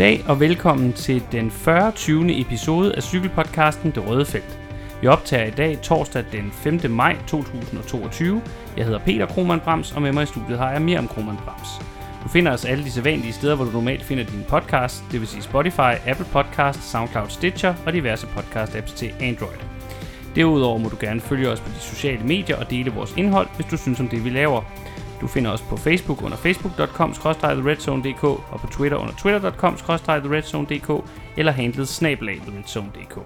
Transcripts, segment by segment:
Goddag og velkommen til den 40. 20. episode af cykelpodcasten Det Røde Felt. Vi optager i dag torsdag den 5. maj 2022. Jeg hedder Peter Krohmann Brams, og med mig i studiet har jeg Miriam Krohmann Brams. Du finder os alle de sædvanlige steder, hvor du normalt finder din podcast, det vil sige Spotify, Apple Podcast, SoundCloud Stitcher og diverse podcast-apps til Android. Derudover må du gerne følge os på de sociale medier og dele vores indhold, hvis du synes om det, vi laver. Du finder os på Facebook under facebook.com theredzonedk og på Twitter under twitter.com theredzonedk eller handlet snabelag redzone.dk.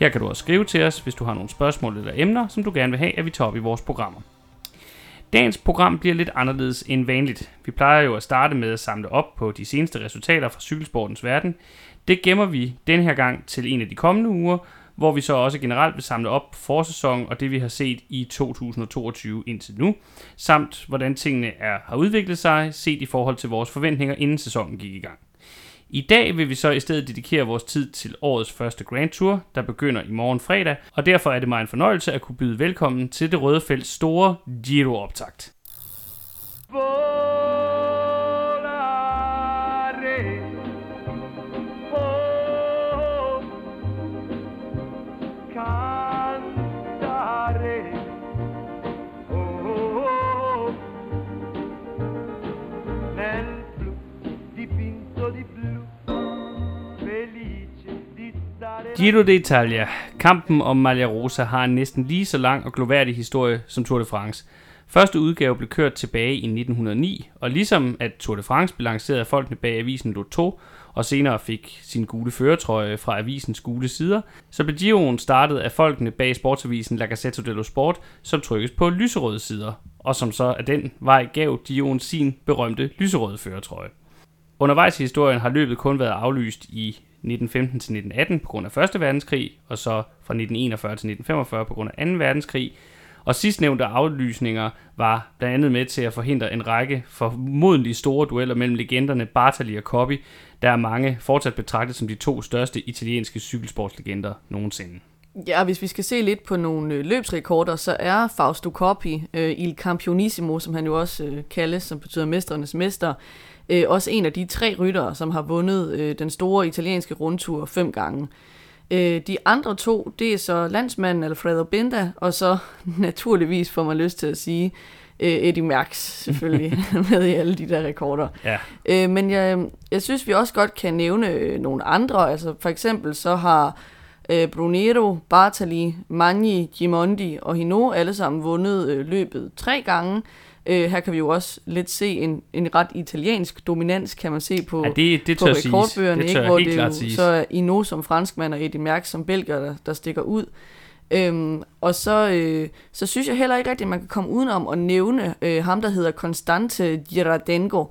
Her kan du også skrive til os, hvis du har nogle spørgsmål eller emner, som du gerne vil have, at vi tager op i vores programmer. Dagens program bliver lidt anderledes end vanligt. Vi plejer jo at starte med at samle op på de seneste resultater fra cykelsportens verden. Det gemmer vi den her gang til en af de kommende uger, hvor vi så også generelt vil samle op på forsæsonen og det vi har set i 2022 indtil nu, samt hvordan tingene er, har udviklet sig set i forhold til vores forventninger inden sæsonen gik i gang. I dag vil vi så i stedet dedikere vores tid til årets første Grand Tour, der begynder i morgen fredag, og derfor er det mig en fornøjelse at kunne byde velkommen til det røde felts store Giro-optakt. Giro d'Italia, kampen om Maglia Rosa, har en næsten lige så lang og gloværdig historie som Tour de France. Første udgave blev kørt tilbage i 1909, og ligesom at Tour de France blev lanceret af folkene bag avisen Lotto, og senere fik sin gule føretrøje fra avisens gule sider, så blev Giroen startet af folkene bag sportsavisen La Gazzetta dello Sport, som trykkes på lyserøde sider, og som så af den vej gav Giroen sin berømte lyserøde føretrøje. Undervejs i historien har løbet kun været aflyst i 1915 til 1918 på grund af 1. verdenskrig, og så fra 1941 til 1945 på grund af 2. verdenskrig. Og sidstnævnte aflysninger var blandt andet med til at forhindre en række formodentlig store dueller mellem legenderne Bartali og Coppi, der er mange fortsat betragtet som de to største italienske cykelsportslegender nogensinde. Ja, hvis vi skal se lidt på nogle øh, løbsrekorder, så er Fausto Coppi, øh, Il Campionissimo, som han jo også øh, kaldes, som betyder mesternes mester, øh, også en af de tre ryttere, som har vundet øh, den store italienske rundtur fem gange. Øh, de andre to, det er så landsmanden Alfredo Binda, og så naturligvis får man lyst til at sige øh, Eddie Merckx selvfølgelig med i alle de der rekorder. Ja. Øh, men jeg, jeg synes, vi også godt kan nævne øh, nogle andre. Altså for eksempel så har øh, Brunero, Bartali, Magni, Gimondi og Hino alle sammen vundet øh, løbet tre gange. Øh, her kan vi jo også lidt se en, en ret italiensk dominans, kan man se på, ja, det, det på rekordbøgerne, det ikke? hvor det jo så er Ino som franskmand og Eddie Merckx som belgier, der, der stikker ud. Øhm, og så, øh, så synes jeg heller ikke rigtigt, at man kan komme udenom at nævne øh, ham, der hedder Constante Girardengo. Øh,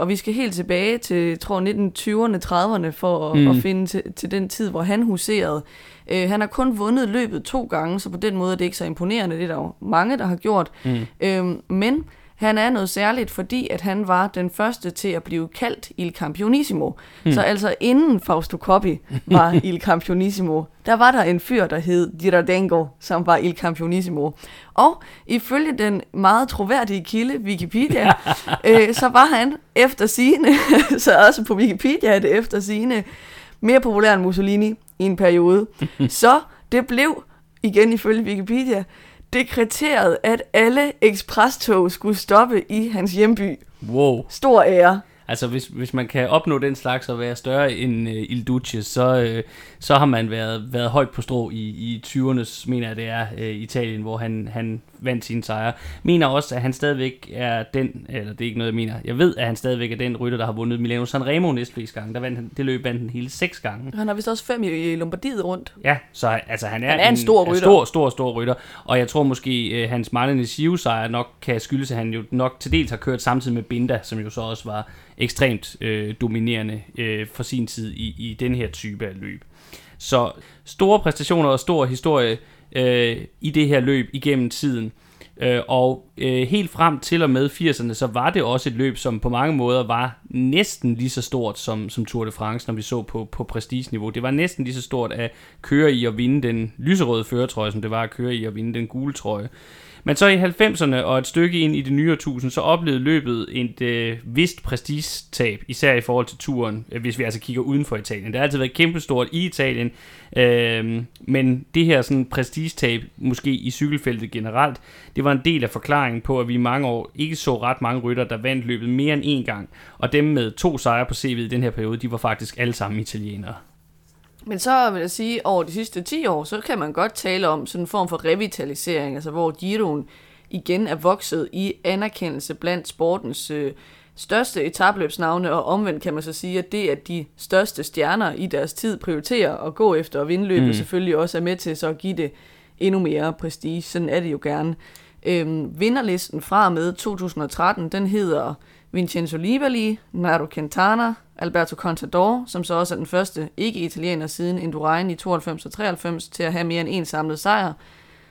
og vi skal helt tilbage til, tror 1920'erne, 30'erne, for at, mm. at finde til, til den tid, hvor han huserede. Øh, han har kun vundet løbet to gange, så på den måde er det ikke så imponerende. Det er der jo mange, der har gjort. Mm. Øh, men han er noget særligt, fordi at han var den første til at blive kaldt Il Campionissimo. Mm. Så altså inden Fausto Coppi var Il Campionissimo, der var der en fyr, der hed Girardengo, som var Il Campionissimo. Og ifølge den meget troværdige kilde, Wikipedia, øh, så var han efter sine, så også på Wikipedia er det efter sine, mere populær end Mussolini i en periode. så det blev, igen ifølge Wikipedia, dekreteret, at alle ekspresstog skulle stoppe i hans hjemby. Wow. Stor ære. Altså, hvis, hvis man kan opnå den slags og være større end uh, Il Duce, så, uh, så har man været, været højt på strå i, i 20'ernes, mener jeg det er, uh, Italien, hvor han, han vandt sine sejre. Mener også, at han stadigvæk er den, eller det er ikke noget, jeg mener, jeg ved, at han stadigvæk er den rytter, der har vundet Milano Sanremo næstflest gange. Der vandt han, det løb vandt han hele seks gange. Han har vist også fem i Lombardiet rundt. Ja, så altså, han er, han er en, en stor rytter. Stor, stor, stor rytter. Og jeg tror måske, uh, hans Marlene sejr nok kan skyldes, at han jo nok til dels har kørt samtidig med Binda, som jo så også var ekstremt øh, dominerende øh, for sin tid i, i den her type af løb. Så store præstationer og stor historie øh, i det her løb igennem tiden. Øh, og øh, helt frem til og med 80'erne, så var det også et løb, som på mange måder var næsten lige så stort som, som Tour de France, når vi så på, på prestigeniveau. Det var næsten lige så stort at køre i og vinde den lyserøde føretrøje, som det var at køre i og vinde den gule trøje. Men så i 90'erne og et stykke ind i det nye årtusind, så oplevede løbet et øh, vist prestigetab, især i forhold til turen, øh, hvis vi altså kigger uden for Italien. Det har altid været kæmpestort i Italien, øh, men det her sådan prestigetab, måske i cykelfeltet generelt, det var en del af forklaringen på, at vi i mange år ikke så ret mange rytter, der vandt løbet mere end én gang. Og dem med to sejre på CV i den her periode, de var faktisk alle sammen italienere. Men så vil jeg sige, over de sidste 10 år, så kan man godt tale om sådan en form for revitalisering, altså hvor Giroen igen er vokset i anerkendelse blandt sportens øh, største etabløbsnavne, og omvendt kan man så sige, at det, at de største stjerner i deres tid prioriterer at gå efter og vinde løbet, mm. selvfølgelig også er med til så at give det endnu mere prestige. Sådan er det jo gerne. Øhm, vinderlisten fra med 2013, den hedder Vincenzo Nibali, Nairo Quintana, Alberto Contador, som så også er den første ikke-italiener siden Indurain i 92 og 93 til at have mere end en samlet sejr.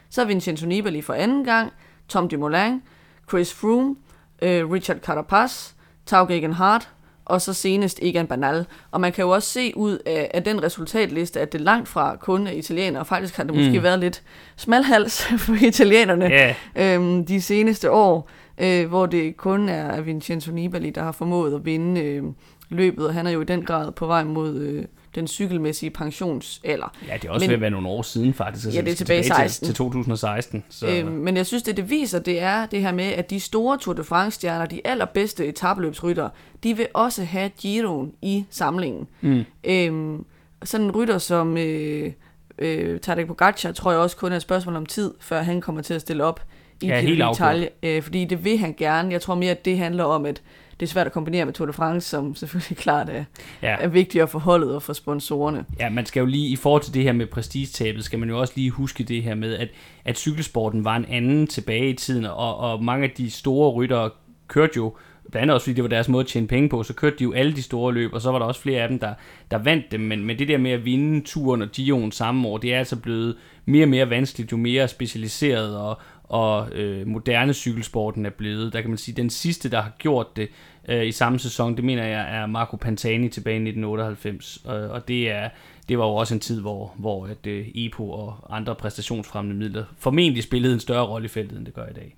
Så er Vincenzo Nibali for anden gang, Tom Dumoulin, Chris Froome, øh, Richard Carapaz, Tau Gegenhardt, og så senest Egan Bernal. Og man kan jo også se ud af, af den resultatliste, at det langt fra kun er italienere. Faktisk har det måske mm. været lidt smalhals for italienerne yeah. øhm, de seneste år, øh, hvor det kun er Vincenzo Nibali, der har formået at vinde øh, løbet, og han er jo i den grad på vej mod øh, den cykelmæssige pensionsalder. Ja, det er også men, ved at være nogle år siden faktisk. Altså, ja, det er tilbage, tilbage 16. Til, til 2016. Så. Øhm, men jeg synes, det det viser, det er det her med, at de store Tour de France-stjerner, de allerbedste etabløbsrytter, de vil også have Giroen i samlingen. Mm. Øhm, sådan en rytter som øh, øh, Tadej Pogacar, tror jeg også kun er et spørgsmål om tid, før han kommer til at stille op i ja, helt Italien, øh, fordi det vil han gerne. Jeg tror mere, at det handler om, at det er svært at kombinere med Tour de France, som selvfølgelig klart er, ja. er vigtigere for holdet og for sponsorerne. Ja, man skal jo lige, i forhold til det her med prestigetabet, skal man jo også lige huske det her med, at, at cykelsporten var en anden tilbage i tiden, og, og mange af de store ryttere kørte jo blandt andet også fordi det var deres måde at tjene penge på, så kørte de jo alle de store løb, og så var der også flere af dem, der, der vandt dem, men, men det der med at vinde turen og Gion samme år, det er altså blevet mere og mere vanskeligt, jo mere specialiseret og, og øh, moderne cykelsporten er blevet. Der kan man sige, den sidste, der har gjort det øh, i samme sæson, det mener jeg er Marco Pantani tilbage i 1998, og, og det er det var jo også en tid, hvor, hvor at, øh, EPO og andre præstationsfremmende midler formentlig spillede en større rolle i feltet, end det gør i dag.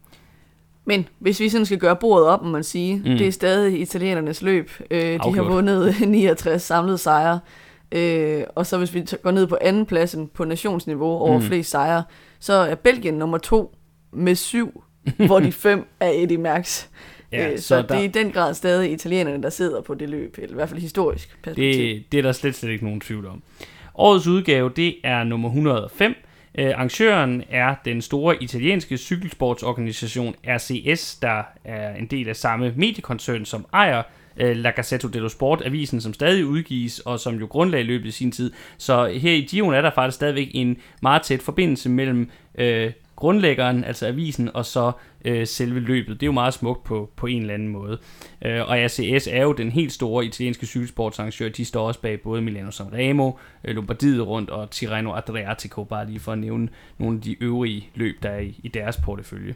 Men hvis vi sådan skal gøre bordet op, må man sige, mm. det er stadig italienernes løb. Øh, de har vundet 69 samlede sejre. Øh, og så hvis vi går ned på anden pladsen på nationsniveau over mm. flest sejre, så er Belgien nummer to med syv, hvor de fem er Eddie Merckx. Ja, øh, så, så der, det er i den grad stadig italienerne, der sidder på det løb, eller i hvert fald historisk perspektiv. Det, det er der slet, slet ikke nogen tvivl om. Årets udgave, det er nummer 105. Uh, øh, arrangøren er den store italienske cykelsportsorganisation RCS, der er en del af samme mediekoncern, som ejer uh, La Gazzetta dello Sport, avisen, som stadig udgives, og som jo grundlag løbet i sin tid. Så her i Gion er der faktisk stadigvæk en meget tæt forbindelse mellem uh, grundlæggeren, altså avisen, og så øh, selve løbet. Det er jo meget smukt på, på en eller anden måde. Øh, og ACS er jo den helt store italienske cykelsportsarrangør. De står også bag både Milano Sanremo, øh, Lombardiet rundt og Tirreno Adriatico, bare lige for at nævne nogle af de øvrige løb, der er i, i deres portefølje.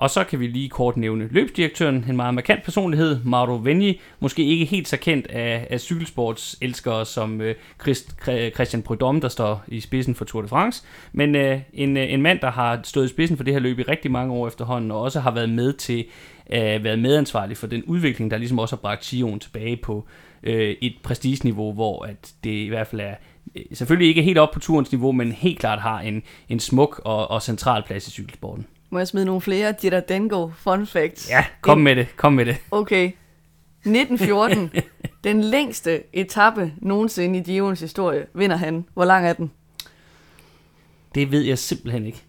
Og så kan vi lige kort nævne løbsdirektøren, en meget markant personlighed, Mauro Venni, måske ikke helt så kendt af, af cykelsportselskere som øh, Christ, Christian Prudhomme, der står i spidsen for Tour de France, men øh, en, øh, en mand, der har stået i spidsen for det her løb i rigtig mange år efterhånden, og også har været med til øh, været medansvarlig for den udvikling, der ligesom også har bragt Sion tilbage på øh, et prestigeniveau, hvor at det i hvert fald er øh, selvfølgelig ikke helt op på turens niveau, men helt klart har en, en smuk og, og central plads i cykelsporten. Må jeg smide nogle flere Dengo fun facts? Ja, kom med det, kom med det. Okay. 1914, den længste etape nogensinde i Gions historie, vinder han. Hvor lang er den? Det ved jeg simpelthen ikke.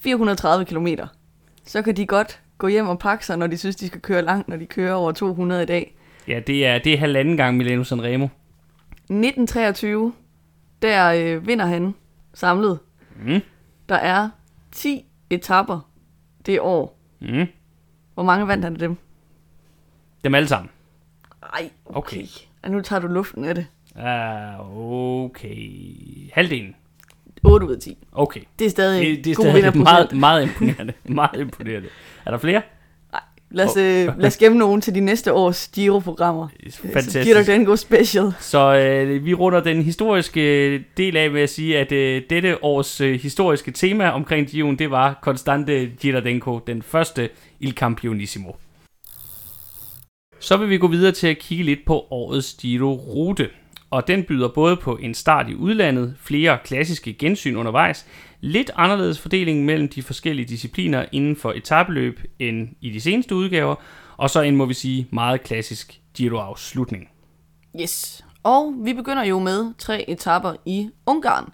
430 kilometer. Så kan de godt gå hjem og pakke sig, når de synes, de skal køre langt, når de kører over 200 i dag. Ja, det er, det er halvanden gang Milano Sanremo. 1923, der øh, vinder han samlet. Mm. Der er 10 etapper det år. Mm. Hvor mange vandt han af dem? Dem alle sammen? Nej, okay. okay. Og nu tager du luften af det. Uh, okay. Halvdelen? 8 ud af 10. Okay. Det er stadig det, det er stadig meget, meget imponerende. meget imponerende. Er der flere? Lad os, øh, lad os gemme nogen til de næste års Giro-programmer. Fantastisk. Giver den god special. Så øh, vi runder den historiske del af med at sige, at øh, dette års øh, historiske tema omkring Giroen, det var Constante Girardenko, den første Il Campionissimo. Så vil vi gå videre til at kigge lidt på årets Giro-rute. Og den byder både på en start i udlandet, flere klassiske gensyn undervejs, lidt anderledes fordeling mellem de forskellige discipliner inden for etabeløb end i de seneste udgaver, og så en, må vi sige, meget klassisk Giro-afslutning. Yes. Og vi begynder jo med tre etapper i Ungarn.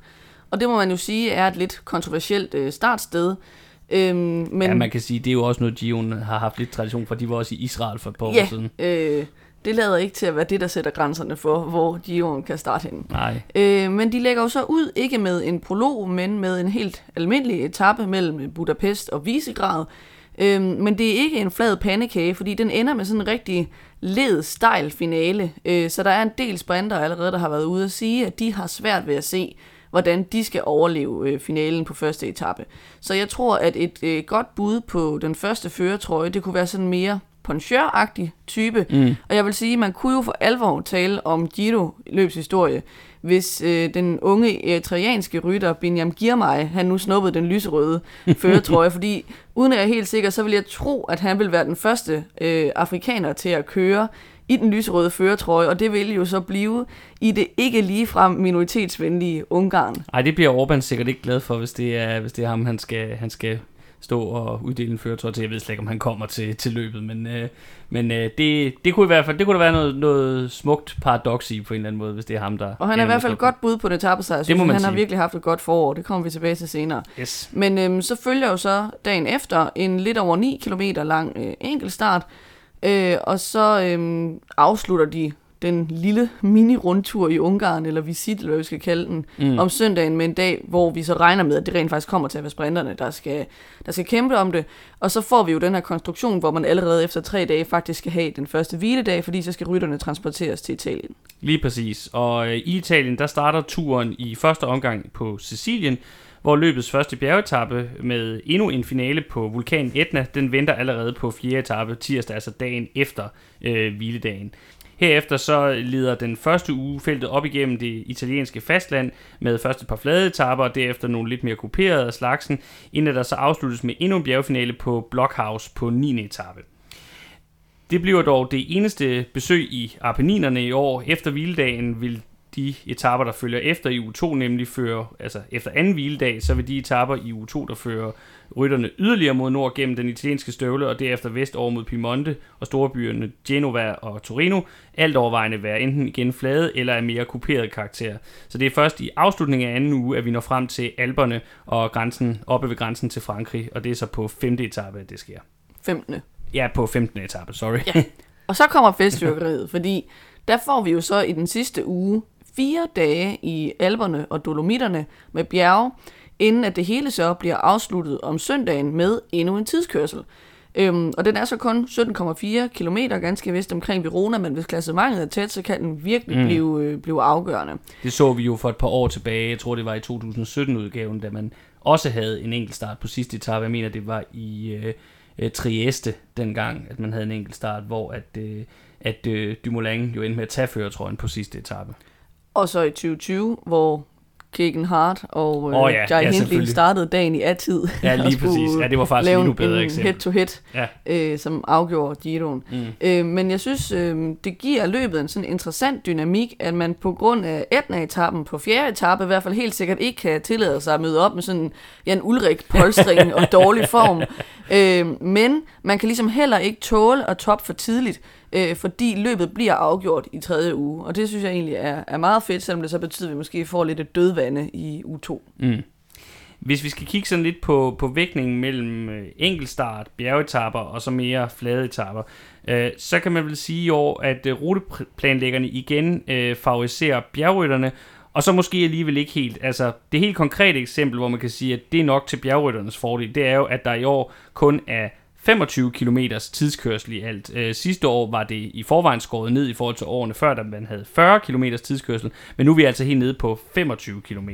Og det må man jo sige er et lidt kontroversielt øh, startsted. Øhm, men ja, man kan sige, det er jo også noget, Gion har haft lidt tradition for. De var også i Israel for et par ja, år siden. Øh, det lader ikke til at være det, der sætter grænserne for, hvor Gion kan starte hen. Nej. Øh, men de lægger jo så ud, ikke med en prolog, men med en helt almindelig etape mellem Budapest og Visegrad. Øh, men det er ikke en flad pandekage, fordi den ender med sådan en rigtig led stejl finale. Øh, så der er en del sprinter allerede, der har været ude at sige, at de har svært ved at se, hvordan de skal overleve øh, finalen på første etape. Så jeg tror, at et øh, godt bud på den første føretrøje, det kunne være sådan mere poncheur type. Mm. Og jeg vil sige, man kunne jo for alvor tale om Giro løbshistorie, hvis øh, den unge eritreanske rytter Binyam Girmay, han nu snuppede den lyserøde føretrøje, fordi uden at jeg er helt sikker, så vil jeg tro, at han vil være den første øh, afrikaner til at køre i den lyserøde føretrøje, og det vil jo så blive i det ikke ligefrem minoritetsvenlige Ungarn. Nej, det bliver Orbán sikkert ikke glad for, hvis det er, hvis det er ham, han skal, han skal stå og uddele en føretrøje til. Jeg ved slet ikke, om han kommer til, til løbet, men, øh, men øh, det, det kunne i hvert fald det kunne der være noget, noget smukt paradoks i på en eller anden måde, hvis det er ham, der... Og han er i hvert fald godt bud på det etappesejr. Det må man Han sige. har virkelig haft et godt forår. Det kommer vi tilbage til senere. Yes. Men øh, så følger jo så dagen efter en lidt over 9 km lang øh, enkeltstart, Øh, og så øh, afslutter de den lille mini-rundtur i Ungarn, eller visit, eller hvad vi skal kalde den, mm. om søndagen med en dag, hvor vi så regner med, at det rent faktisk kommer til at være sprinterne, der skal, der skal kæmpe om det. Og så får vi jo den her konstruktion, hvor man allerede efter tre dage faktisk skal have den første hviledag, fordi så skal rytterne transporteres til Italien. Lige præcis. Og øh, i Italien, der starter turen i første omgang på Sicilien, hvor løbets første bjergetappe med endnu en finale på vulkanen Etna, den venter allerede på fjerde etape tirsdag, altså dagen efter øh, hviledagen. Herefter så lider den første uge feltet op igennem det italienske fastland med først et par flade etapper og derefter nogle lidt mere kuperede af slagsen, inden der så afsluttes med endnu en bjergfinale på Blockhouse på 9. etape. Det bliver dog det eneste besøg i Apenninerne i år. Efter hviledagen vil de etapper, der følger efter i u 2, nemlig fører, altså efter anden hviledag, så vil de etapper i u 2, der fører rytterne yderligere mod nord gennem den italienske støvle, og derefter vest over mod Piemonte og storebyerne Genova og Torino, alt overvejende være enten igen flade eller af mere kuperet karakter. Så det er først i afslutningen af anden uge, at vi når frem til Alperne og grænsen, oppe ved grænsen til Frankrig, og det er så på femte etape, at det sker. 15. Ja, på 15. etape, sorry. Ja. Og så kommer festfyrkeriet, fordi der får vi jo så i den sidste uge fire dage i Alperne og Dolomitterne med bjerge, inden at det hele så bliver afsluttet om søndagen med endnu en tidskørsel. Øhm, og den er så kun 17,4 km ganske vist omkring Verona, men hvis klassementet er tæt, så kan den virkelig mm. blive, øh, blive afgørende. Det så vi jo for et par år tilbage, jeg tror det var i 2017-udgaven, da man også havde en enkelt start på sidste etape. Jeg mener, det var i øh, øh, Trieste dengang, at man havde en enkelt start, hvor at, øh, at øh, Dumoulin jo endte med at tage føretrøjen på sidste etape. Og så i 2020, hvor Kegen Hart og øh, oh, ja, Jai ja, Hindley startede dagen i A-tid. Ja, lige præcis. Ja, det var faktisk endnu bedre eksempel. head-to-head, ja. øh, som afgjorde Giroen. Mm. Øh, men jeg synes, øh, det giver løbet en sådan interessant dynamik, at man på grund af Etna-etappen på fjerde etape i hvert fald helt sikkert ikke kan tillade sig at møde op med sådan Jan Ulrik polstring og dårlig form. Øh, men man kan ligesom heller ikke tåle at top for tidligt øh, fordi løbet bliver afgjort i tredje uge. Og det synes jeg egentlig er, er meget fedt, selvom det så betyder, at vi måske får lidt et dødvande i uge 2. Mm. Hvis vi skal kigge sådan lidt på, på vægtningen mellem øh, enkeltstart, bjergetapper og så mere flade etapper, øh, så kan man vel sige i år, at øh, ruteplanlæggerne igen øh, favoriserer bjergrytterne, og så måske alligevel ikke helt. Altså, det helt konkrete eksempel, hvor man kan sige, at det er nok til bjergrytternes fordel, det er jo, at der i år kun er 25 km tidskørsel i alt. Øh, sidste år var det i forvejen skåret ned i forhold til årene før, da man havde 40 km tidskørsel, men nu er vi altså helt nede på 25 km.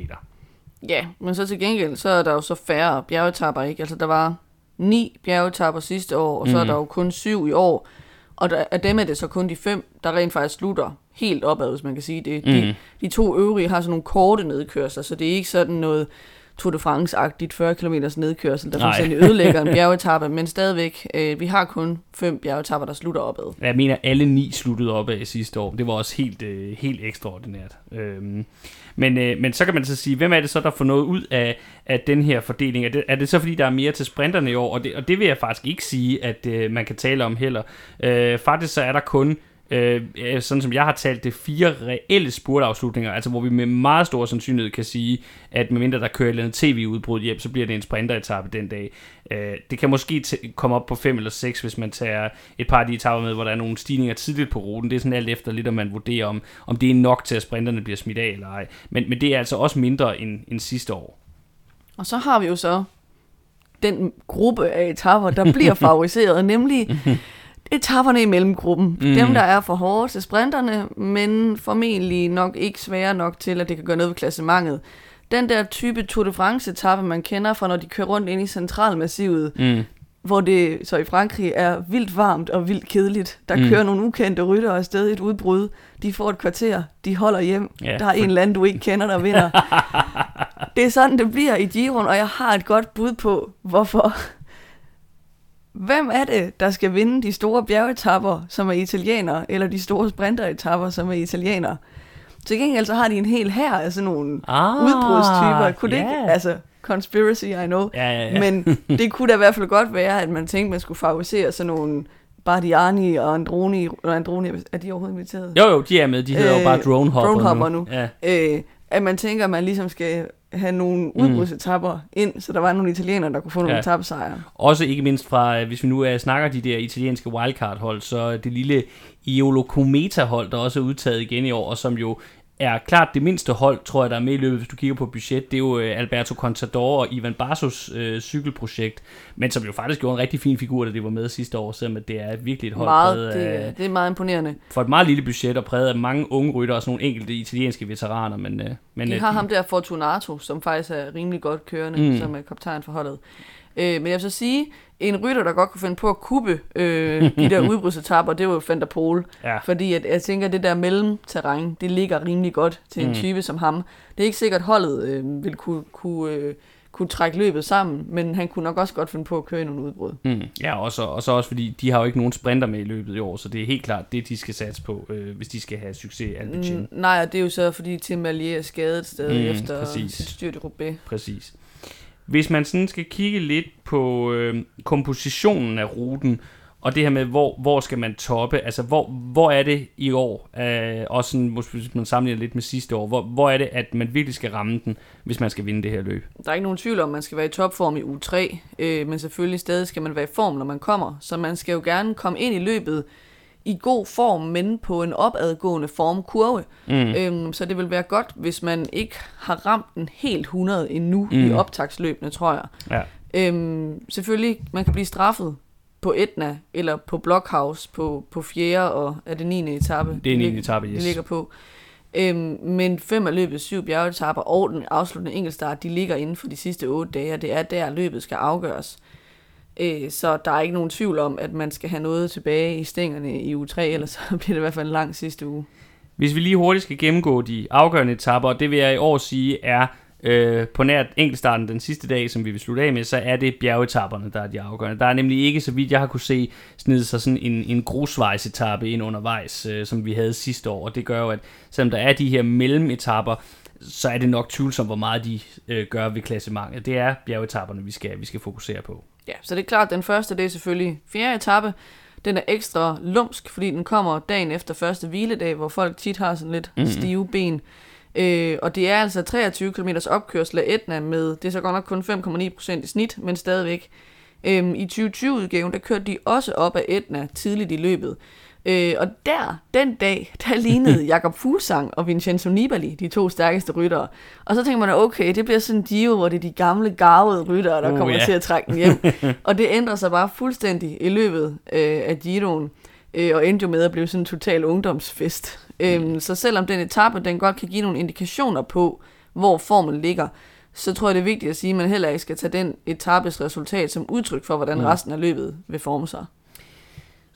Ja, men så til gengæld, så er der jo så færre bjergetapper, ikke? Altså der var ni bjergetapper sidste år, og så mm. er Mhm. der jo kun syv i år. Og der, af dem er det så kun de fem, der rent faktisk slutter helt opad, hvis man kan sige det. De, Mm. de to øvrige har sådan nogle korte nedkørsler, så det er ikke sådan noget Tour de France-agtigt 40 km nedkørsel, der fuldstændig ødelægger en bjergetappe, men stadigvæk, øh, vi har kun fem bjergetapper, der slutter opad. Jeg mener, alle ni sluttede op af sidste år. Det var også helt, øh, helt ekstraordinært. Øhm, men, øh, men så kan man så sige, hvem er det så, der får noget ud af, af den her fordeling? Er det, er det så, fordi der er mere til sprinterne i år? Og det, og det vil jeg faktisk ikke sige, at øh, man kan tale om heller. Øh, faktisk så er der kun, øh, sådan som jeg har talt det, fire reelle spurtafslutninger, altså hvor vi med meget stor sandsynlighed kan sige, at medmindre der kører et eller andet tv-udbrud hjem, så bliver det en sprinteretappe den dag. Øh, det kan måske komme op på 5 eller 6, hvis man tager et par af de etapper med, hvor der er nogle stigninger tidligt på ruten. Det er sådan alt efter lidt, om man vurderer, om, om det er nok til, at sprinterne bliver smidt af eller ej. Men, men det er altså også mindre end, end sidste år. Og så har vi jo så den gruppe af etapper, der bliver favoriseret, nemlig etapperne i mellemgruppen. Mm. Dem, der er for hårde til sprinterne, men formentlig nok ikke svære nok til, at det kan gøre noget ved klassementet. Den der type Tour de France-etappe, man kender fra, når de kører rundt ind i centralmassivet, Mm. hvor det så i Frankrig er vildt varmt og vildt kedeligt. Der Mm. kører nogle ukendte ryttere afsted i et udbrud. De får et kvarter, de holder hjem. Ja, der er en eller anden, du ikke kender, der vinder. det er sådan, det bliver i Giron, og jeg har et godt bud på, hvorfor. Hvem er det, der skal vinde de store bjergetapper, som er italienere, eller de store sprinteretapper, som er italienere? Til gengæld så har de en hel her af sådan nogle Ah, udbrudstyper. Kunne det ja. ikke? Altså, conspiracy, I know. Ja, ja, ja. Men det kunne da i hvert fald godt være, at man tænkte, man skulle favorisere sådan nogle Bardiani og Androni. Androni, er de overhovedet inviteret? Jo, jo, de er med. De hedder jo Øh, bare Dronehopper, Dronehopper nu. Ja. Øh, at man tænker, at man ligesom skal have nogle udbrudsetapper ind, så der var nogle italienere, der kunne få nogle Ja. etappesejre. Også ikke mindst fra, øh, hvis vi nu uh, snakker de der italienske wildcard-hold, så det lille Iolo Cometa-hold, der også er udtaget igen i år, og som jo er klart det mindste hold, tror jeg, der er med i løbet, hvis du kigger på budget. Det er jo øh, Alberto Contador og Ivan Barsos øh, cykelprojekt, men som jo faktisk gjorde en rigtig fin figur, da det var med sidste år, selvom det er virkelig et hold Meget, præget af, det, det er meget imponerende. for et meget lille budget og præget af mange unge rytter og sådan nogle enkelte italienske veteraner. Men, øh, men De øh, har ham der Fortunato, som faktisk er rimelig godt kørende, Mm. mm. som er kaptajn for holdet. Øh, men jeg vil så sige, en rytter, der godt kunne finde på at kubbe øh, de der udbrudsetapper, det var jo Van der Pol. Ja. Fordi at, jeg tænker, at det der mellemterræn, det ligger rimelig godt til en Mm. type som ham. Det er ikke sikkert, at holdet øh, vil kunne, kunne, øh, kunne trække løbet sammen, men han kunne nok også godt finde på at køre i nogle udbrud. Mm, ja, og så, og så også fordi, de har jo ikke nogen sprinter med i løbet i år, så det er helt klart det, de skal satse på, øh, hvis de skal have succes i Alpecin. Mm, nej, og det er jo så, fordi Tim Allier er skadet stadig Mm, mm, efter præcis. sit styrt i Roubaix. Præcis. Hvis man sådan skal kigge lidt på øh, kompositionen af ruten, og det her med, hvor, hvor skal man toppe, altså hvor, hvor er det i år, øh, også sådan, måske hvis man sammenligner lidt med sidste år, hvor, hvor er det, at man virkelig skal ramme den, hvis man skal vinde det her løb? Der er ikke nogen tvivl om, at man skal være i topform i u 3, øh, men selvfølgelig stadig skal man være i form, når man kommer. Så man skal jo gerne komme ind i løbet i god form, men på en opadgående formkurve. Mm. Øhm, så det vil være godt, hvis man ikke har ramt den helt 100 endnu Mm. i optagsløbene, tror jeg. Ja. Øhm, selvfølgelig, man kan blive straffet på Etna eller på Blockhouse på, på 4. og er det 9. etape. Det er en lig- etape, Det yes. ligger på. Øhm, men fem af løbets syv bjergetapper og den afsluttende enkeltstart, de ligger inden for de sidste otte dage, og det er der, løbet skal afgøres. Øh, så der er ikke nogen tvivl om, at man skal have noget tilbage i stængerne i uge 3, ellers så bliver det i hvert fald en lang sidste uge. Hvis vi lige hurtigt skal gennemgå de afgørende etapper, og det vil jeg i år sige er øh, på nær enkeltstarten den sidste dag, som vi vil slutte af med, så er det bjergetapperne, der er de afgørende. Der er nemlig ikke, så vidt jeg har kunne se, snide sig sådan en, en grusvejsetappe ind undervejs, øh, som vi havde sidste år, og det gør jo, at selvom der er de her mellemetapper, så er det nok tvivlsomt, hvor meget de øh, gør ved klassementet. Det er bjergetapperne, vi skal, vi skal fokusere på. Ja, så det er klart, at den første, det er selvfølgelig fjerde etape. Den er ekstra lumsk, fordi den kommer dagen efter første hviledag, hvor folk tit har sådan lidt Mhm. mm. stive ben. Øh, og det er altså 23 km opkørsel af Etna med, det er så godt nok kun 5,9% i snit, men stadigvæk. Øhm, I 2020-udgaven, der kørte de også op af Etna tidligt i løbet. Øh, og der, den dag, der lignede Jakob Fuglsang og Vincenzo Nibali, de to stærkeste ryttere. Og så tænker man, okay, det bliver sådan en Giro, hvor det er de gamle, garvede ryttere, der Oh, kommer ja. til at trække den hjem. og det ændrer sig bare fuldstændig i løbet øh, af Giroen, øh, og endte jo med at blive sådan en total ungdomsfest. Øhm, så selvom den etape, den godt kan give nogle indikationer på, hvor formen ligger, så tror jeg, det er vigtigt at sige, at man heller ikke skal tage den etapes resultat som udtryk for, hvordan mm. resten af løbet vil forme sig.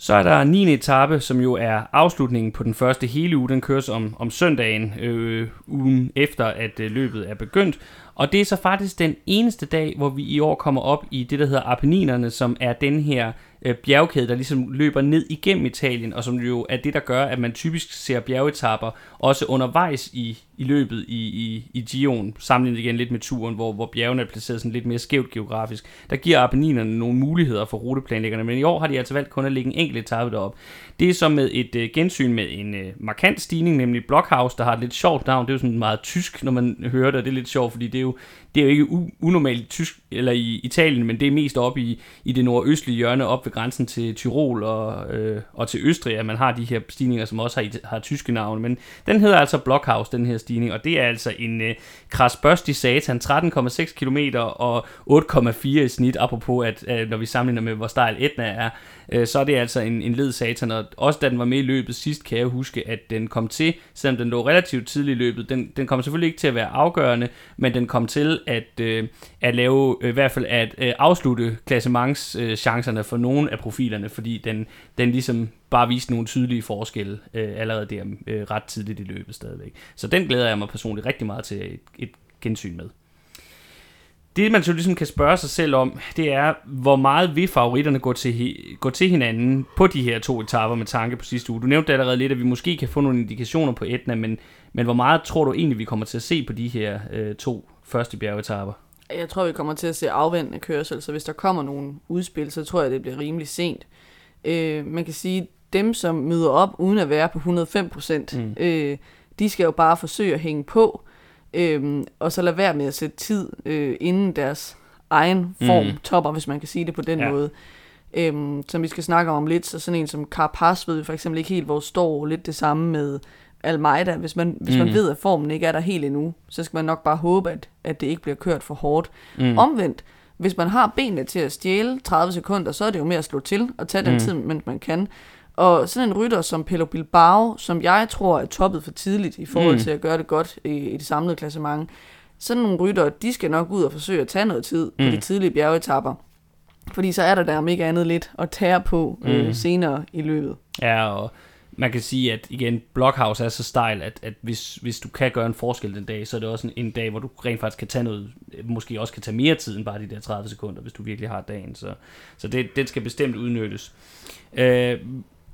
Så er der 9. etape, som jo er afslutningen på den første hele uge. Den køres om, om søndagen, øh, ugen efter, at øh, løbet er begyndt. Og det er så faktisk den eneste dag, hvor vi i år kommer op i det, der hedder Apenninerne, som er den her øh, bjergkæde, der ligesom løber ned igennem Italien, og som jo er det, der gør, at man typisk ser bjergetapper også undervejs i, i løbet i, i, i Gion, sammenlignet igen lidt med turen, hvor, hvor bjergene er placeret sådan lidt mere skævt geografisk. Der giver Apenninerne nogle muligheder for ruteplanlæggerne, men i år har de altså valgt kun at lægge en enkelt etape derop. Det er så med et øh, gensyn med en øh, markant stigning, nemlig Blockhaus, der har et lidt sjovt navn. Det er jo sådan meget tysk, når man hører det, og det er lidt sjovt, fordi det er jo, you det er jo ikke u- unormalt i tysk, eller i Italien, men det er mest op i, i det nordøstlige hjørne, op ved grænsen til Tyrol og, øh, og til Østrig, at man har de her stigninger, som også har, har tyske navne. Men den hedder altså Blockhaus, den her stigning, og det er altså en øh, krasbørst i satan, 13,6 km og 8,4 i snit, apropos at øh, når vi sammenligner med, hvor stejl Etna er, øh, så er det altså en, en led satan, og også da den var med i løbet sidst, kan jeg huske, at den kom til, selvom den lå relativt tidligt i løbet, den, den kom selvfølgelig ikke til at være afgørende, men den kom til at, øh, at lave, øh, i hvert fald at øh, afslutte klassementschancerne øh, for nogle af profilerne, fordi den, den ligesom bare viste nogle tydelige forskelle øh, allerede der øh, ret tidligt i løbet stadigvæk. Så den glæder jeg mig personligt rigtig meget til et, et gensyn med det man så ligesom kan spørge sig selv om, det er, hvor meget vil favoritterne gå til, gå til hinanden på de her to etaper med tanke på sidste uge. Du nævnte allerede lidt, at vi måske kan få nogle indikationer på Etna, men, men hvor meget tror du egentlig, vi kommer til at se på de her øh, to første bjergetapper? Jeg tror, vi kommer til at se afvendende kørsel, så hvis der kommer nogle udspil, så tror jeg, det bliver rimelig sent. Øh, man kan sige, dem, som møder op uden at være på 105 procent, mm. øh, de skal jo bare forsøge at hænge på, Øhm, og så lade være med at sætte tid øh, inden deres egen form mm. topper, hvis man kan sige det på den ja. måde. Øhm, som vi skal snakke om lidt, så sådan en som Carapaz ved vi for eksempel ikke helt, hvor står lidt det samme med Almeida. Hvis man, hvis mm. man ved, at formen ikke er der helt endnu, så skal man nok bare håbe, at, at det ikke bliver kørt for hårdt. Mm. Omvendt, hvis man har benene til at stjæle 30 sekunder, så er det jo med at slå til og tage den mm. tid, mens man kan. Og sådan en rytter som Pello Bilbao, som jeg tror er toppet for tidligt i forhold mm. til at gøre det godt i, i det samlede klassement, sådan nogle rytter, de skal nok ud og forsøge at tage noget tid mm. på de tidlige bjergetapper. Fordi så er der der ikke andet lidt at tære på øh, mm. øh, senere i løbet. Ja, og man kan sige, at igen, Blockhouse er så stejl, at, at hvis, hvis du kan gøre en forskel den dag, så er det også en, en dag, hvor du rent faktisk kan tage noget, måske også kan tage mere tid end bare de der 30 sekunder, hvis du virkelig har dagen. Så, så det, den skal bestemt udnyttes. Øh,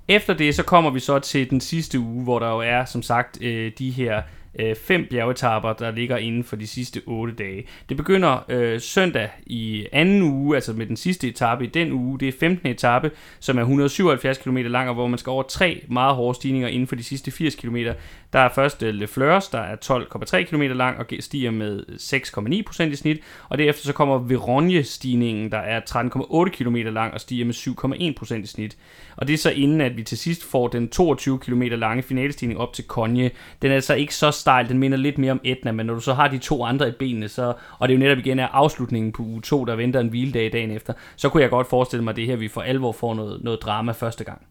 efter det, så kommer vi så til den sidste uge, hvor der jo er, som sagt, øh, de her øh, fem bjergetapper, der ligger inden for de sidste otte dage. Det begynder øh, søndag i anden uge, altså med den sidste etape i den uge. Det er 15. etape, som er 177 km lang, og hvor man skal over tre meget hårde stigninger inden for de sidste 80 km. Der er først øh, Le Fleurs, der er 12,3 km lang og stiger med 6,9% i snit. Og derefter så kommer Veronje-stigningen, der er 13,8 km lang og stiger med 7,1% i snit. Og det er så inden, at vi til sidst får den 22 km lange finalestigning op til Konje. Den er altså ikke så style, den minder lidt mere om Etna, men når du så har de to andre i benene, så, og det er jo netop igen er afslutningen på uge 2, der venter en hviledag dagen efter, så kunne jeg godt forestille mig, at det her, vi for alvor får noget, noget drama første gang.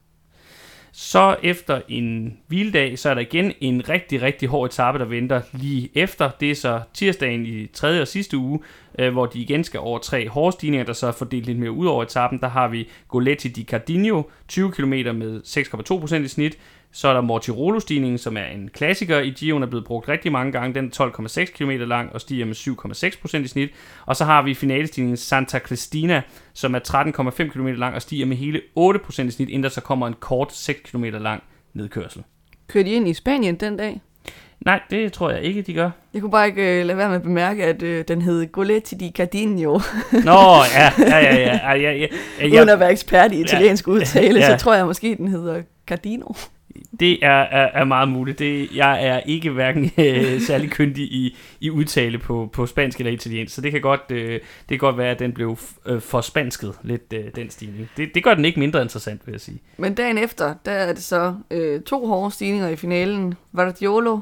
Så efter en hviledag, så er der igen en rigtig, rigtig hård etape, der venter lige efter. Det er så tirsdagen i tredje og sidste uge, øh, hvor de igen skal over tre hårde stigninger, der så er fordelt lidt mere ud over etappen. Der har vi Goletti di Cardinio, 20 km med 6,2% i snit. Så er der Mortirolo-stigningen, som er en klassiker i Giroen, er blevet brugt rigtig mange gange. Den er 12,6 km lang og stiger med 7,6% i snit. Og så har vi finalestigningen Santa Cristina, som er 13,5 km lang og stiger med hele 8% i snit, inden der så kommer en kort 6 km lang nedkørsel. Kørte de ind i Spanien den dag? Nej, det tror jeg ikke, de gør. Jeg kunne bare ikke uh, lade være med at bemærke, at uh, den hed Goletti di Cardinio. Nå, ja, ja, ja. ja, ja, ja, ja. Uden at være ekspert i italiensk ja, udtale, ja. så tror jeg måske, den hedder Cardino. Det er, er, er meget muligt. Det, jeg er ikke hverken øh, særlig kyndig i, i udtale på, på spansk eller italiensk, så det kan godt, øh, det kan godt være, at den blev øh, for spansket lidt, øh, den stigning. Det, det gør den ikke mindre interessant, vil jeg sige. Men dagen efter, der er det så øh, to hårde stigninger i finalen. Vardiolo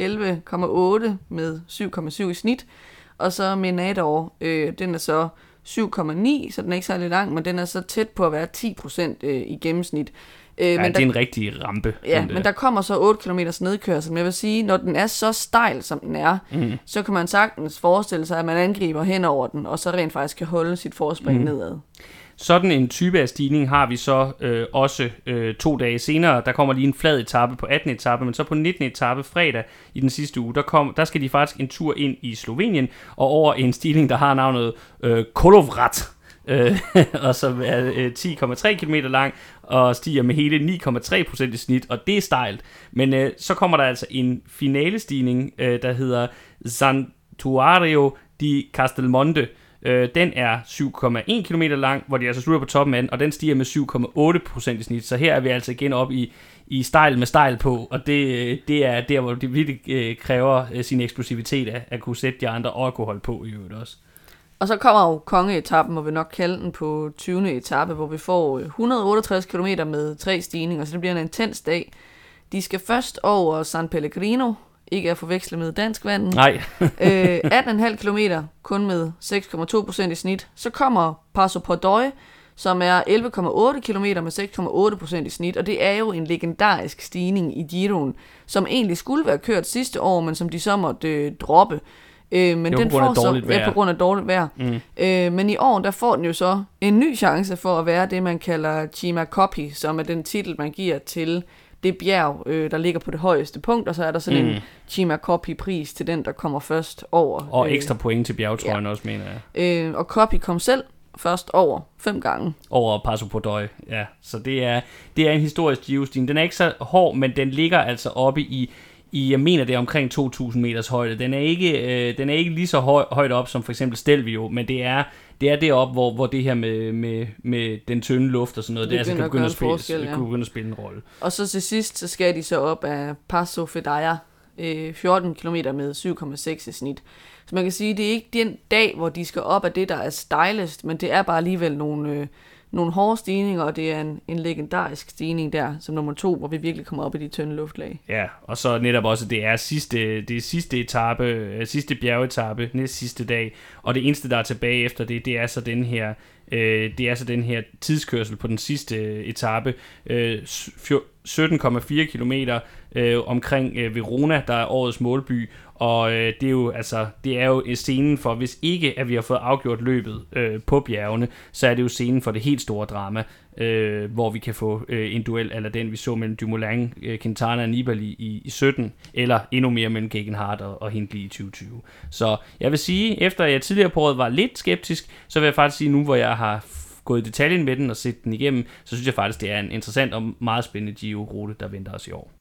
11,8 med 7,7 i snit, og så Menador, øh, den er så 7,9, så den er ikke særlig lang, men den er så tæt på at være 10% øh, i gennemsnit. Øh, Ja, men det der, er en rigtig rampe. ja, men der kommer så 8 km nedkørsel. Men jeg vil sige, når den er så stejl, som den er, Mm. så kan man sagtens forestille sig, at man angriber hen over den, og så rent faktisk kan holde sit forspring mm. nedad. Sådan en type af stigning har vi så øh, også øh, to dage senere. Der kommer lige en flad etape på 18. etape, men så på 19. etape fredag i den sidste uge, der, kom, der skal de faktisk en tur ind i Slovenien, og over en stigning, der har navnet øh, Kolovrat. Øh, og som er øh, 10,3 km lang og stiger med hele 9,3% i snit, og det er stejlt. Men øh, så kommer der altså en finalestigning, øh, der hedder Santuario di Castelmonte, Øh, den er 7,1 km lang, hvor de altså slutter på toppen af den, og den stiger med 7,8% i snit. Så her er vi altså igen op i, i stejl med stejl på, og det, øh, det er der, hvor det virkelig øh, kræver øh, sin eksplosivitet af at kunne sætte de andre og kunne holde på i øvrigt også. Og så kommer jo kongeetappen, må vi nok kalde den på 20. etape, hvor vi får øh, 168 km med tre stigninger, så det bliver en intens dag. De skal først over San Pellegrino, ikke at forveksle med dansk vand. Nej, øh, 18,5 km, kun med 6,2% i snit. Så kommer Passo Pordoi, som er 11,8 km med 6,8% i snit, og det er jo en legendarisk stigning i Giroen, som egentlig skulle være kørt sidste år, men som de så måtte øh, droppe. Øh, men Det den på grund af får dårligt så, Ja, vejr. på grund af dårligt vejr. Mm. Øh, men i år, der får den jo så en ny chance for at være det, man kalder Chima Copy, som er den titel, man giver til det bjerg, øh, der ligger på det højeste punkt, og så er der sådan mm. En Chima Copy-pris til den, der kommer først over. og ekstra point til bjergetrøjen også, mener jeg. Øh, og Copy kom selv først over fem gange. Over Passo Pordoi, ja. Så det er, det er en historisk giro Den er ikke så hård, men den ligger altså oppe i, i jeg mener det er omkring 2.000 meters højde. Den er ikke, øh, den er ikke lige så høj, højt op som for eksempel Stelvio, men det er, det er deroppe, hvor, hvor det her med, med, med den tynde luft og sådan noget, det, Det altså kan begynde at spille, ja. kunne begynde at spille en rolle. Og så til sidst, så skal de så op af Passo Fedaya, øh, 14 km med 7,6 i snit. Så man kan sige, det er ikke den dag, hvor de skal op af det, der er stejlest, men det er bare alligevel nogle, øh, nogle hårde stigninger, og det er en, en legendarisk stigning der, som nummer to, hvor vi virkelig kommer op i de tynde luftlag. Ja, og så netop også, det er sidste, det er sidste etape, øh, sidste bjergetappe, næst sidste dag, og det eneste, der er tilbage efter det, det er så den her, øh, det er så den her tidskørsel på den sidste etape, øh, 17,4 km øh, omkring øh, Verona, der er årets målby, og øh, det er jo altså det er jo øh, scenen for hvis ikke at vi har fået afgjort løbet øh, på bjergene, så er det jo scenen for det helt store drama, øh, hvor vi kan få øh, en duel eller den vi så mellem Dumoulin, øh, Quintana og Nibali i, i 17 eller endnu mere mellem Gegenhardt og, og Hindley i 2020. Så jeg vil sige efter jeg tidligere på året var lidt skeptisk, så vil jeg faktisk sige nu hvor jeg har gået i detaljen med den og set den igennem, så synes jeg faktisk det er en interessant og meget spændende Giro-rute der venter os i år.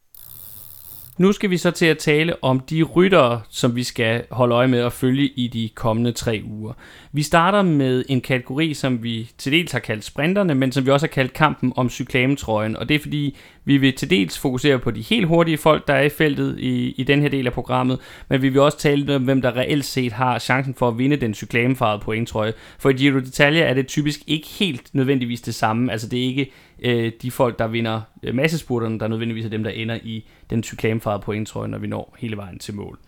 Nu skal vi så til at tale om de ryttere, som vi skal holde øje med at følge i de kommende tre uger. Vi starter med en kategori, som vi til dels har kaldt sprinterne, men som vi også har kaldt kampen om cyklametrøjen. Og det er fordi, vi vil til dels fokusere på de helt hurtige folk, der er i feltet i, i den her del af programmet, men vi vil også tale om, hvem der reelt set har chancen for at vinde den cyklamefarvede pointtrøje. For i Giro d'Italia er det typisk ikke helt nødvendigvis det samme. Altså det er ikke øh, de folk, der vinder øh, massespurterne, der nødvendigvis er dem, der ender i den cyklamefarvede pointtrøje, når vi når hele vejen til mål.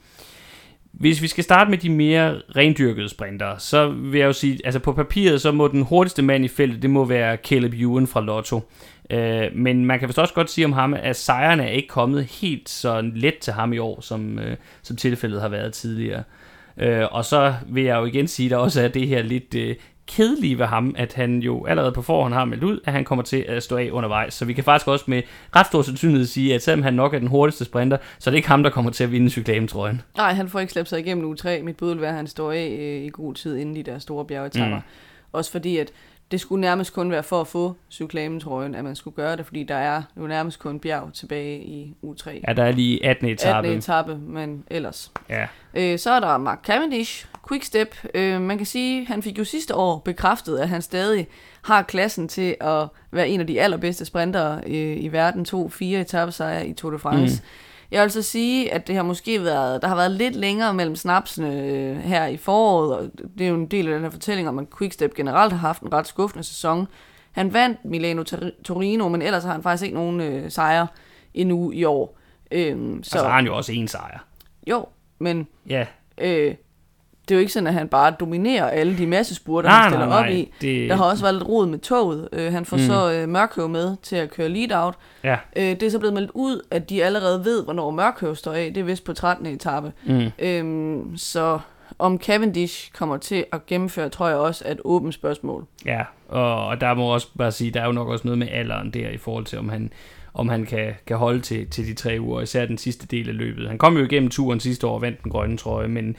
Hvis vi skal starte med de mere rendyrkede sprinter, så vil jeg jo sige, altså på papiret, så må den hurtigste mand i feltet, det må være Caleb Ewan fra Lotto. Øh, men man kan vist også godt sige om ham, at sejrene er ikke kommet helt så let til ham i år, som, øh, som tilfældet har været tidligere. Øh, og så vil jeg jo igen sige, at der også er det her lidt øh, kedelige ved ham, at han jo allerede på forhånd har meldt ud, at han kommer til at stå af undervejs. Så vi kan faktisk også med ret stor sandsynlighed sige, at selvom han nok er den hurtigste sprinter, så er det ikke ham, der kommer til at vinde cyklametrøjen. Nej, han får ikke slæbt sig igennem uge 3. Mit bud vil være, at han står af øh, i god tid inden de der store bjergetapper. Mm. Også fordi, at det skulle nærmest kun være for at få cyklamentrøjen, at man skulle gøre det, fordi der er jo nærmest kun bjerg tilbage i uge 3. Ja, der er lige 18. etape. 18. etape, men ellers. Ja. Øh, så er der Mark Cavendish, Quickstep. Øh, man kan sige, han fik jo sidste år bekræftet, at han stadig har klassen til at være en af de allerbedste sprintere øh, i verden. To, fire etappesejre i Tour de France. Mm. Jeg vil så sige, at det har måske været, der har været lidt længere mellem snapsene øh, her i foråret, og det er jo en del af den her fortælling om, at Quickstep generelt har haft en ret skuffende sæson. Han vandt Milano Tor- Torino, men ellers har han faktisk ikke nogen øh, sejre endnu i år. Øhm, så Så altså, har han jo også en sejr. jo, men Ja, øh, det er jo ikke sådan, at han bare dominerer alle de masse spurter, Nej, han stiller nej, op nej, i. det- Der har også været lidt rod med toget. Øh, han får Mm. så øh, Mørkøv med til at køre lead-out. Ja. Øh, det er så blevet meldt ud, at de allerede ved, hvornår Mørkøv står af. Det er vist på 13. etape. Mm. Øhm, så om Cavendish kommer til at gennemføre, tror jeg også er et åbent spørgsmål. Ja, og, og der må også bare sige, der er jo nok også noget med alderen der i forhold til, om han, om han kan, kan holde til, til de tre uger, især den sidste del af løbet. Han kom jo igennem turen sidste år og vandt den grønne trøje, men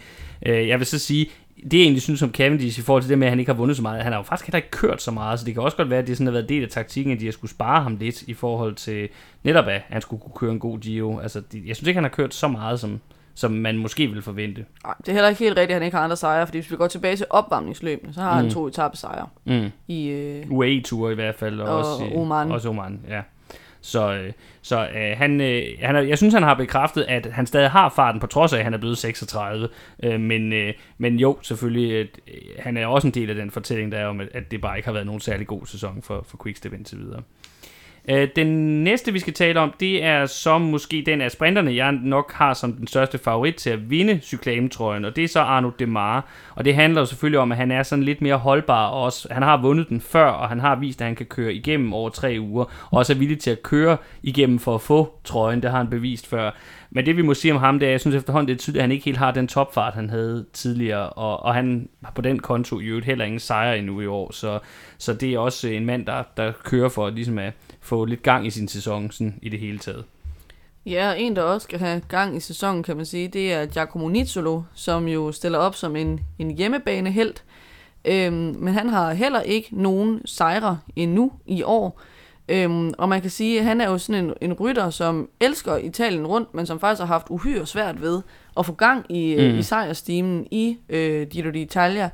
øh, jeg vil så sige, det jeg egentlig synes om Cavendish i forhold til det med, at han ikke har vundet så meget, han har jo faktisk heller ikke kørt så meget, så det kan også godt være, at det sådan har været del af taktikken, at de har skulle spare ham lidt i forhold til netop, at han skulle kunne køre en god Giro. Altså, jeg synes ikke, han har kørt så meget, som, som man måske ville forvente. Nej, det er heller ikke helt rigtigt, at han ikke har andre sejre, fordi hvis vi går tilbage til opvarmningsløbene, så har mm. Han to etappesejre Mm. i... Øh, UAE-ture i hvert fald. Og, Og også, i- Oman. Også Oman, ja. Så, øh, så øh, han, øh, han er, jeg synes, han har bekræftet, at han stadig har farten, på trods af, at han er blevet 36. Øh, men, øh, men jo, selvfølgelig, øh, han er også en del af den fortælling, der er om, at, at det bare ikke har været nogen særlig god sæson for, for Quickstep indtil videre. Øh, Den næste, vi skal tale om, det er så måske den af sprinterne, jeg nok har som den største favorit til at vinde cyklametrøjen, og det er så Arno Demare. Og det handler jo selvfølgelig om, at han er sådan lidt mere holdbar, og også, han har vundet den før, og han har vist, at han kan køre igennem over tre uger, og også er villig til at køre igennem for at få trøjen, det har han bevist før. Men det vi må sige om ham, det er, jeg synes efterhånden, det er tydeligt, at han ikke helt har den topfart, han havde tidligere, og, og han har på den konto i øvrigt heller ingen sejr endnu i år, så, så det er også en mand, der, der kører for ligesom at få lidt gang i sin sæson sådan, i det hele taget. Ja, og en, der også skal have gang i sæsonen, kan man sige, det er Giacomo Nizzolo, som jo stiller op som en, en hjemmebanehelt. Øhm, men han har heller ikke nogen sejre endnu i år. Øhm, og man kan sige, at han er jo sådan en, en rytter, som elsker Italien rundt, men som faktisk har haft uhyre svært ved at få gang i, Mm. mm. i sejrstimen i øh, Giro d'Italia.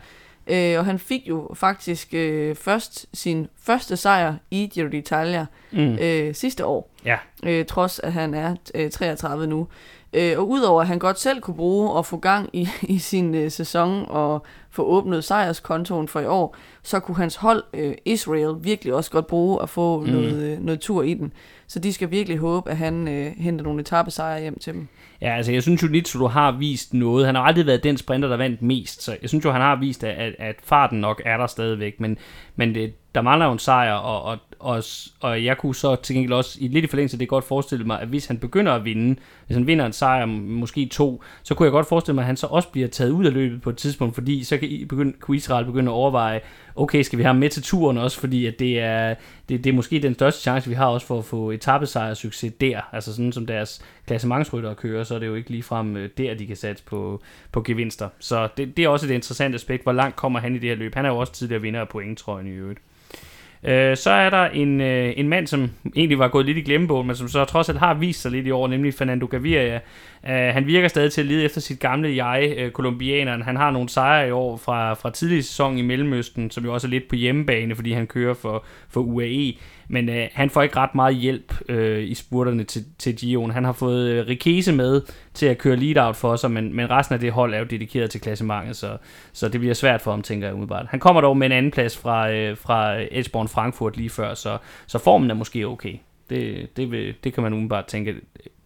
Øh, og han fik jo faktisk øh, først sin første sejr i Giro d'Italia Mm. øh, sidste år Ja, øh, trods at han er øh, 33 nu. Øh, og udover at han godt selv kunne bruge at få gang i, i sin øh, sæson og få åbnet sejrskontoen for i år, så kunne hans hold øh, Israel virkelig også godt bruge at få mm. noget, øh, noget tur i den. Så de skal virkelig håbe, at han øh, henter nogle etappesejre hjem til dem. Ja, altså jeg synes jo, Nitsolo har vist noget. Han har aldrig været den sprinter, der vandt mest, så jeg synes jo, han har vist, at, at, at farten nok er der stadigvæk, men, men det, der mangler jo en sejr, og, og, og, og jeg kunne så til gengæld også, i lidt i forlængelse af det, godt forestille mig, at hvis han begynder at vinde, hvis han vinder en sejr, måske to, så kunne jeg godt forestille mig, at han så også bliver taget ud af løbet på et tidspunkt, fordi så kan, I begynde, kunne Israel begynde at overveje, okay, skal vi have ham med til turen også, fordi at det, er, det, det er måske den største chance, vi har også for at få etappesejr succes der, altså sådan som deres klassementsryttere kører, så er det jo ikke ligefrem øh, der, de kan satse på, på gevinster. Så det, det er også et interessant aspekt, hvor langt kommer han i det her løb. Han er jo også tidligere vinder af pointtrøjen i øvrigt. Øh, så er der en, øh, en mand, som egentlig var gået lidt i glemmebogen, men som så trods alt har vist sig lidt i år, nemlig Fernando Gaviria. Øh, han virker stadig til at lede efter sit gamle jeg, øh, kolumbianeren. Han har nogle sejre i år fra, fra tidlig sæson i Mellemøsten, som jo også er lidt på hjemmebane, fordi han kører for, for UAE. Men øh, han får ikke ret meget hjælp øh, i spurterne til, til Gion. Han har fået øh, Rikese med til at køre lead-out for sig, men, men resten af det hold er jo dedikeret til klassementet, så, så det bliver svært for ham, tænker jeg umiddelbart. Han kommer dog med en anden plads fra, øh, fra Edgeborn Frankfurt lige før, så, så formen er måske okay. Det, det, vil, det kan man umiddelbart tænke,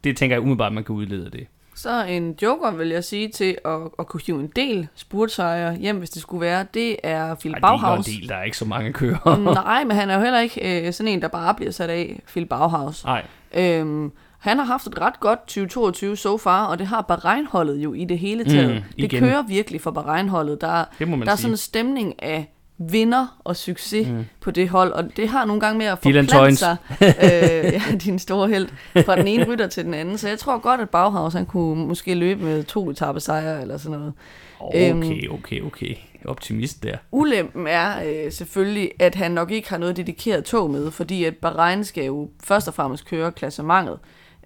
det tænker jeg umiddelbart, man kan udlede det. Så en joker, vil jeg sige, til at, at kunne hive en del spurtsejre hjem, hvis det skulle være, det er Phil Ej, det er Bauhaus. ikke en del, der er ikke så mange kører. Nej, men han er jo heller ikke øh, sådan en, der bare bliver sat af, Phil Bauhaus. Nej, Øhm, han har haft et ret godt 2022 so far, og det har Bahrein-holdet jo i det hele taget. Mm, det kører virkelig for Bahrein-holdet. Der, det der er sige. sådan en stemning af vinder og succes mm. på det hold, og det har nogle gange med at forplante sig, øh, ja, din store held, fra den ene rytter til den anden. Så jeg tror godt, at Bauhaus han kunne måske løbe med to etappesejre eller sådan noget. Okay, okay, okay. Optimist der. Ulempen er øh, selvfølgelig, at han nok ikke har noget dedikeret tog med, fordi at Bahrein skal jo først og fremmest køre klassementet.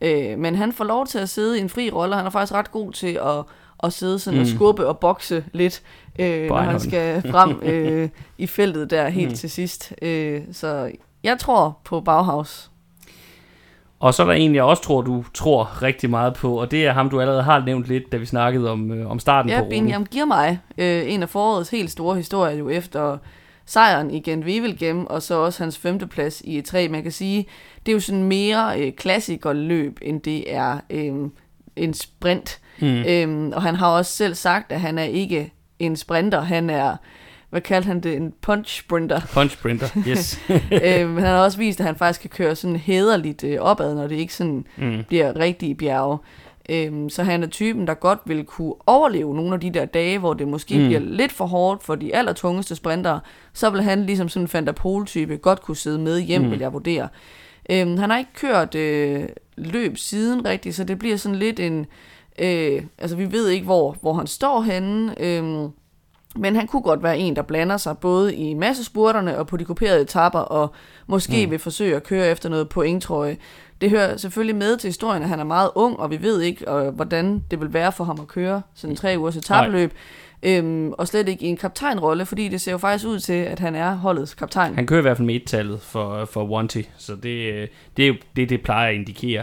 Øh, men han får lov til at sidde i en fri rolle, og han er faktisk ret god til at, at sidde sådan mm. og skubbe og bokse lidt, øh, når han skal frem øh, i feltet der helt Mm. til sidst. Øh, så jeg tror på Bauhaus. Og så er der en, jeg også tror, du tror rigtig meget på, og det er ham, du allerede har nævnt lidt, da vi snakkede om, øh, om starten Ja, på ruten. Benjamin giver mig øh, en af forårets helt store historier jo efter sejren i Gent Wevelgem, og så også hans femteplads i E3. Man kan sige, det er jo sådan mere øh, klassikerløb, end det er øh, en sprint. Mm. Øhm, og han har også selv sagt, at han er ikke en sprinter. Han er, hvad kaldte han det, en punch sprinter. Punch sprinter, yes. øhm, han har også vist, at han faktisk kan køre sådan hederligt øh, opad, når det ikke sådan mm. bliver rigtige bjerge. Øhm, så han er typen, der godt vil kunne overleve nogle af de der dage, hvor det måske mm. bliver lidt for hårdt for de allertungeste sprintere. Så vil han ligesom sådan en Fantapol-type godt kunne sidde med hjem, mm. vil jeg vurdere. Øhm, han har ikke kørt øh, løb siden rigtigt, så det bliver sådan lidt en... Øh, altså vi ved ikke, hvor, hvor han står henne, øh, men han kunne godt være en, der blander sig både i massespurterne og på de kuperede etapper, og måske mm. vil forsøge at køre efter noget pointtrøje. Det hører selvfølgelig med til historien, at han er meget ung, og vi ved ikke, og, hvordan det vil være for ham at køre sådan en tre ugers etabløb. Øhm, og slet ikke i en kaptajnrolle, fordi det ser jo faktisk ud til, at han er holdets kaptajn. Han kører i hvert fald med et-tallet for, for Wanty, så det, øh, det er jo det, det plejer at indikere.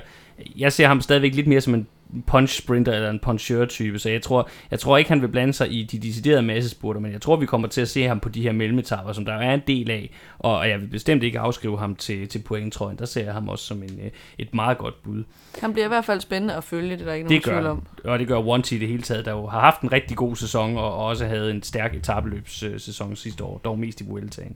Jeg ser ham stadigvæk lidt mere som en punch sprinter eller en puncheur type, så jeg tror, jeg tror ikke, han vil blande sig i de deciderede massespurter, men jeg tror, vi kommer til at se ham på de her mellemetapper, som der er en del af, og jeg vil bestemt ikke afskrive ham til, til pointtrøjen. Der ser jeg ham også som en, øh, et meget godt bud. Han bliver i hvert fald spændende at følge, det er der ikke nogen tvivl om. Og det gør One i det hele taget, der jo har haft en rigtig god sæson, og også havde en stærk etabeløbssæson sidste år, dog mest i Vueltaen.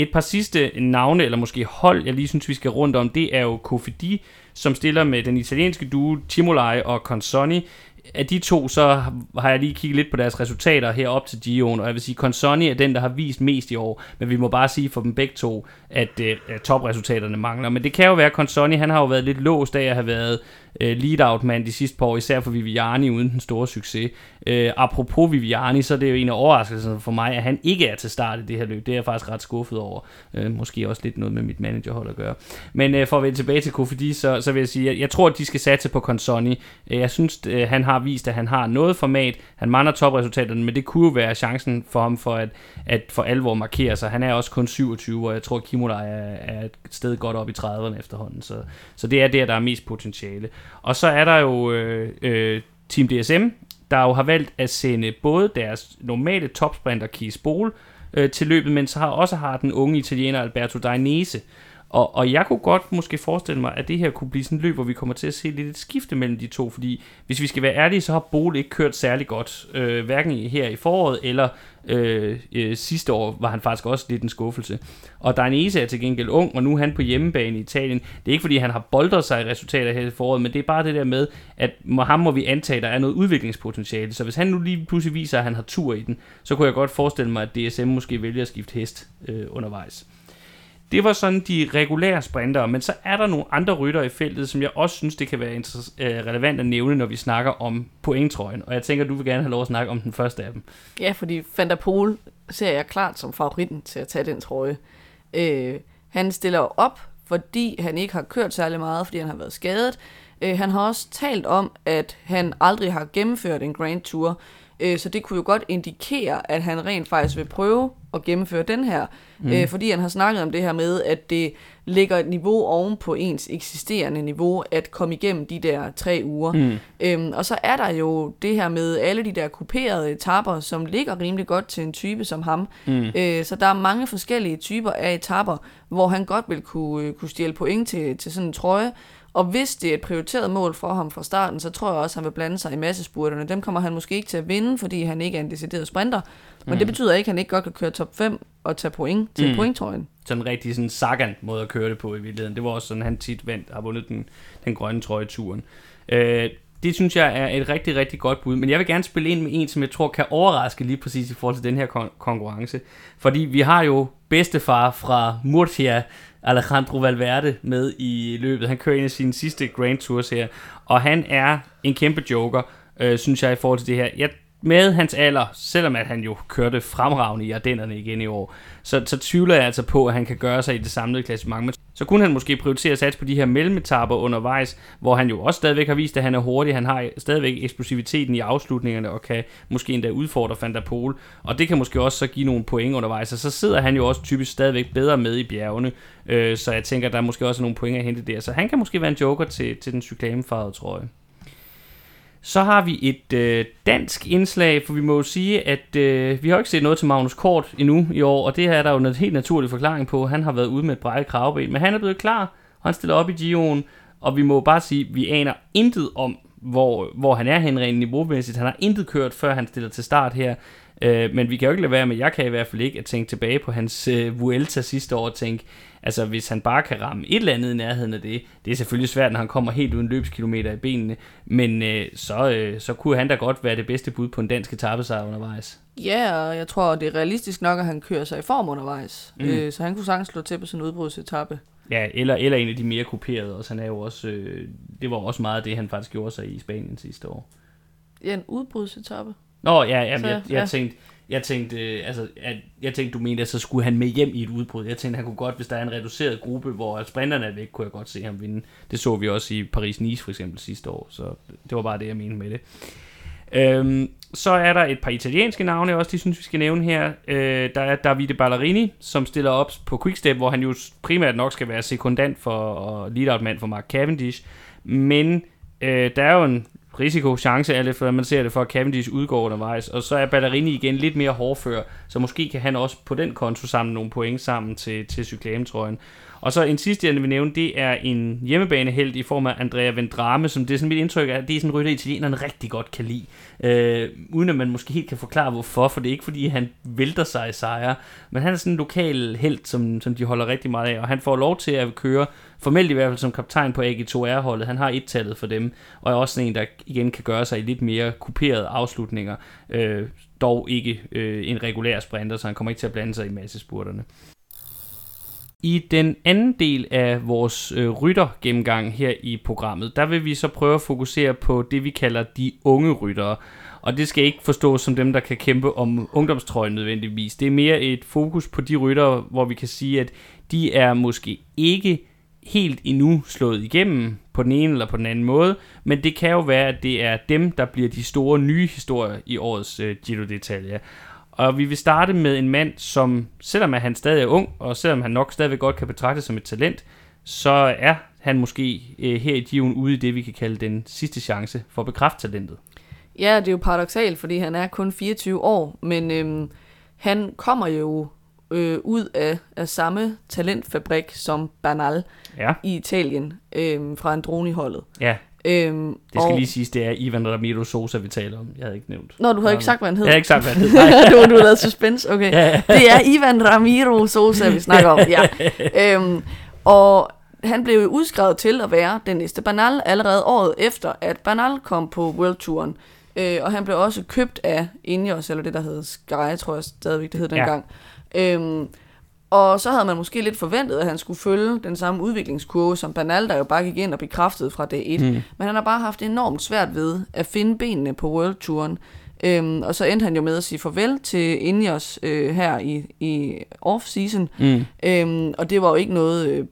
Et par sidste navne, eller måske hold, jeg lige synes, vi skal rundt om, det er jo Kofidi, som stiller med den italienske duo Timolai og Consoni. Af de to, så har jeg lige kigget lidt på deres resultater herop til Gio'en, og jeg vil sige, Consoni er den, der har vist mest i år, men vi må bare sige for dem begge to, at, øh, at topresultaterne mangler. Men det kan jo være, at Consoni, han har jo været lidt låst af at have været øh, lead-out-mand de sidste par år, især for Viviani uden den store succes. Øh, apropos Viviani, så er det jo en af overraskelserne for mig, at han ikke er til start i det her løb. Det er jeg faktisk ret skuffet over. Øh, måske også lidt noget med mit managerhold at gøre. Men øh, for at vende tilbage til Kofidi, så, så vil jeg sige, at jeg tror, at de skal satse på Consoni. Øh, jeg synes, øh, han har vist, at han har noget format. Han mangler topresultaterne, men det kunne jo være chancen for ham for at, at for alvor markere sig. Han er også kun 27, og jeg tror, at Kimola er, er et sted godt op i 30'erne efterhånden. Så, så det er der, der er mest potentiale. Og så er der jo øh, øh, Team DSM, der jo har valgt at sende både deres normale topsprinter Kies Bol øh, til løbet, men så har også har den unge italiener Alberto Dainese. Og, og jeg kunne godt måske forestille mig, at det her kunne blive sådan et løb, hvor vi kommer til at se lidt et skifte mellem de to, fordi hvis vi skal være ærlige, så har Bol ikke kørt særlig godt, øh, hverken her i foråret eller øh, øh, sidste år var han faktisk også lidt en skuffelse. Og Dainese er til gengæld ung, og nu er han på hjemmebane i Italien. Det er ikke fordi, han har boldret sig i resultater her i foråret, men det er bare det der med, at må, ham må vi antage, der er noget udviklingspotentiale. Så hvis han nu lige pludselig viser, at han har tur i den, så kunne jeg godt forestille mig, at DSM måske vælger at skifte hest øh, undervejs. Det var sådan de regulære sprinter, men så er der nogle andre rytter i feltet, som jeg også synes, det kan være øh, relevant at nævne, når vi snakker om pointtrøjen. Og jeg tænker, du vil gerne have lov at snakke om den første af dem. Ja, fordi Van der Pol ser jeg klart som favoritten til at tage den trøje. Øh, han stiller op, fordi han ikke har kørt særlig meget, fordi han har været skadet. Øh, han har også talt om, at han aldrig har gennemført en Grand Tour, Øh, så det kunne jo godt indikere, at han rent faktisk vil prøve at gennemføre den her, mm. øh, fordi han har snakket om det her med, at det ligger et niveau oven på ens eksisterende niveau, at komme igennem de der tre uger. Mm. Øhm, og så er der jo det her med alle de der kuperede etapper, som ligger rimelig godt til en type som ham. Mm. Øh, så der er mange forskellige typer af etapper, hvor han godt vil kunne, øh, kunne stjæle point til, til sådan en trøje, og hvis det er et prioriteret mål for ham fra starten, så tror jeg også, at han vil blande sig i massespurterne. Dem kommer han måske ikke til at vinde, fordi han ikke er en decideret sprinter. Men mm. det betyder ikke, at han ikke godt kan køre top 5 og tage point til mm. pointtrøjen. Sådan en rigtig sådan Sagan måde at køre det på i virkeligheden. Det var også sådan, han tit vandt, har vundet den, den grønne trøje turen. Øh, det synes jeg er et rigtig, rigtig godt bud. Men jeg vil gerne spille ind med en, som jeg tror kan overraske lige præcis i forhold til den her kon- konkurrence. Fordi vi har jo bedstefar fra Murcia, Alejandro Valverde med i løbet. Han kører en af sine sidste Grand Tours her, og han er en kæmpe joker, øh, synes jeg, i forhold til det her. Jeg med hans alder, selvom at han jo kørte fremragende i Ardennerne igen i år, så, så tvivler jeg altså på, at han kan gøre sig i det samlede klassement. Så kunne han måske prioritere at satse på de her mellemetapper undervejs, hvor han jo også stadigvæk har vist, at han er hurtig. Han har stadigvæk eksplosiviteten i afslutningerne og kan måske endda udfordre Van der Pol. Og det kan måske også så give nogle point undervejs. Og så sidder han jo også typisk stadigvæk bedre med i bjergene. Øh, så jeg tænker, at der er måske også nogle point at hente der. Så han kan måske være en joker til, til den cyklamefarvede trøje. Så har vi et øh, dansk indslag, for vi må jo sige, at øh, vi har ikke set noget til Magnus Kort endnu i år, og det her er der jo en helt naturlig forklaring på. Han har været ude med et brækket kravben, men han er blevet klar, og han stiller op i Gio'en, og vi må bare sige, at vi aner intet om, hvor, hvor han er hen rent niveaumæssigt. Han har intet kørt, før han stiller til start her. Øh, men vi kan jo ikke lade være med, jeg kan i hvert fald ikke, at tænke tilbage på hans øh, Vuelta sidste år og tænke, altså hvis han bare kan ramme et eller andet i nærheden af det, det er selvfølgelig svært, når han kommer helt uden løbskilometer i benene, men øh, så, øh, så kunne han da godt være det bedste bud på en dansk etappesejr undervejs. Ja, og jeg tror, det er realistisk nok, at han kører sig i form undervejs. Mm. Øh, så han kunne sagtens slå til på en udbrudsetappe. Ja, eller, eller en af de mere kuperede også. Han er jo også, øh, det var også meget det, han faktisk gjorde sig i Spanien sidste år. Ja, en udbrudsetappe. Nå, ja, ja, jeg, jeg, ja. tænkte, jeg tænkte, øh, altså, at, jeg tænkte, du mente, at så skulle han med hjem i et udbrud. Jeg tænkte, han kunne godt, hvis der er en reduceret gruppe, hvor sprinterne er væk, kunne jeg godt se ham vinde. Det så vi også i Paris-Nice for eksempel sidste år, så det var bare det, jeg mente med det. Øhm, så er der et par italienske navne også, de synes, vi skal nævne her. Øh, der er Davide Ballerini, som stiller op på Quickstep, hvor han jo primært nok skal være sekundant for og lead-out-mand for Mark Cavendish. Men øh, der er jo en risiko, chance, alt efter man ser det for, at Cavendish udgår undervejs. Og så er Ballerini igen lidt mere hårdfør, så måske kan han også på den konto samle nogle point sammen til, til cyklametrøjen. Og så en sidste, jeg vil nævne, det er en hjemmebaneheld i form af Andrea Vendrame, som det er sådan mit indtryk af, det er sådan en rytter, italienerne rigtig godt kan lide. Øh, uden at man måske helt kan forklare hvorfor, for det er ikke fordi, han vælter sig i sejre, men han er sådan en lokal held, som, som de holder rigtig meget af, og han får lov til at køre, formelt i hvert fald som kaptajn på AG2R-holdet, han har et-tallet for dem, og er også sådan en, der igen kan gøre sig i lidt mere kuperede afslutninger, øh, dog ikke øh, en regulær sprinter, så han kommer ikke til at blande sig i massespurterne. I den anden del af vores øh, rytter-gennemgang her i programmet, der vil vi så prøve at fokusere på det, vi kalder de unge ryttere. Og det skal ikke forstås som dem, der kan kæmpe om ungdomstrøjen nødvendigvis. Det er mere et fokus på de ryttere, hvor vi kan sige, at de er måske ikke helt endnu slået igennem på den ene eller på den anden måde, men det kan jo være, at det er dem, der bliver de store nye historier i årets øh, Giro d'Italia. Og vi vil starte med en mand, som selvom han stadig er ung, og selvom han nok stadigvæk godt kan betragtes som et talent, så er han måske øh, her i Given ude i det, vi kan kalde den sidste chance for at bekræfte talentet. Ja, det er jo paradoxalt, fordi han er kun 24 år, men øhm, han kommer jo øh, ud af, af samme talentfabrik som Bernal ja. i Italien øh, fra Androni-holdet. Ja. Øhm, det skal og... lige siges, det er Ivan Ramiro Sosa, vi taler om. Jeg havde ikke nævnt. Nå, du havde ikke sagt, hvad han hed. Jeg havde ikke sagt, hvad han hed. Nej. du, du har lavet suspense, okay. Ja, det er Ivan Ramiro Sosa, vi snakker om. Ja. øhm, og han blev udskrevet til at være den næste Banal allerede året efter, at Banal kom på World Touren. Øh, og han blev også købt af Ineos, eller det der hed Sky, tror jeg stadigvæk, det hed dengang. Ja. Øhm, og så havde man måske lidt forventet, at han skulle følge den samme udviklingskurve som Bernal, der jo bare gik ind og bekræftede fra dag 1. Mm. Men han har bare haft enormt svært ved at finde benene på World Touren. Øhm, og så endte han jo med at sige farvel til Ineos øh, her i, i off-season. Mm. Øhm, og det var jo ikke noget øh,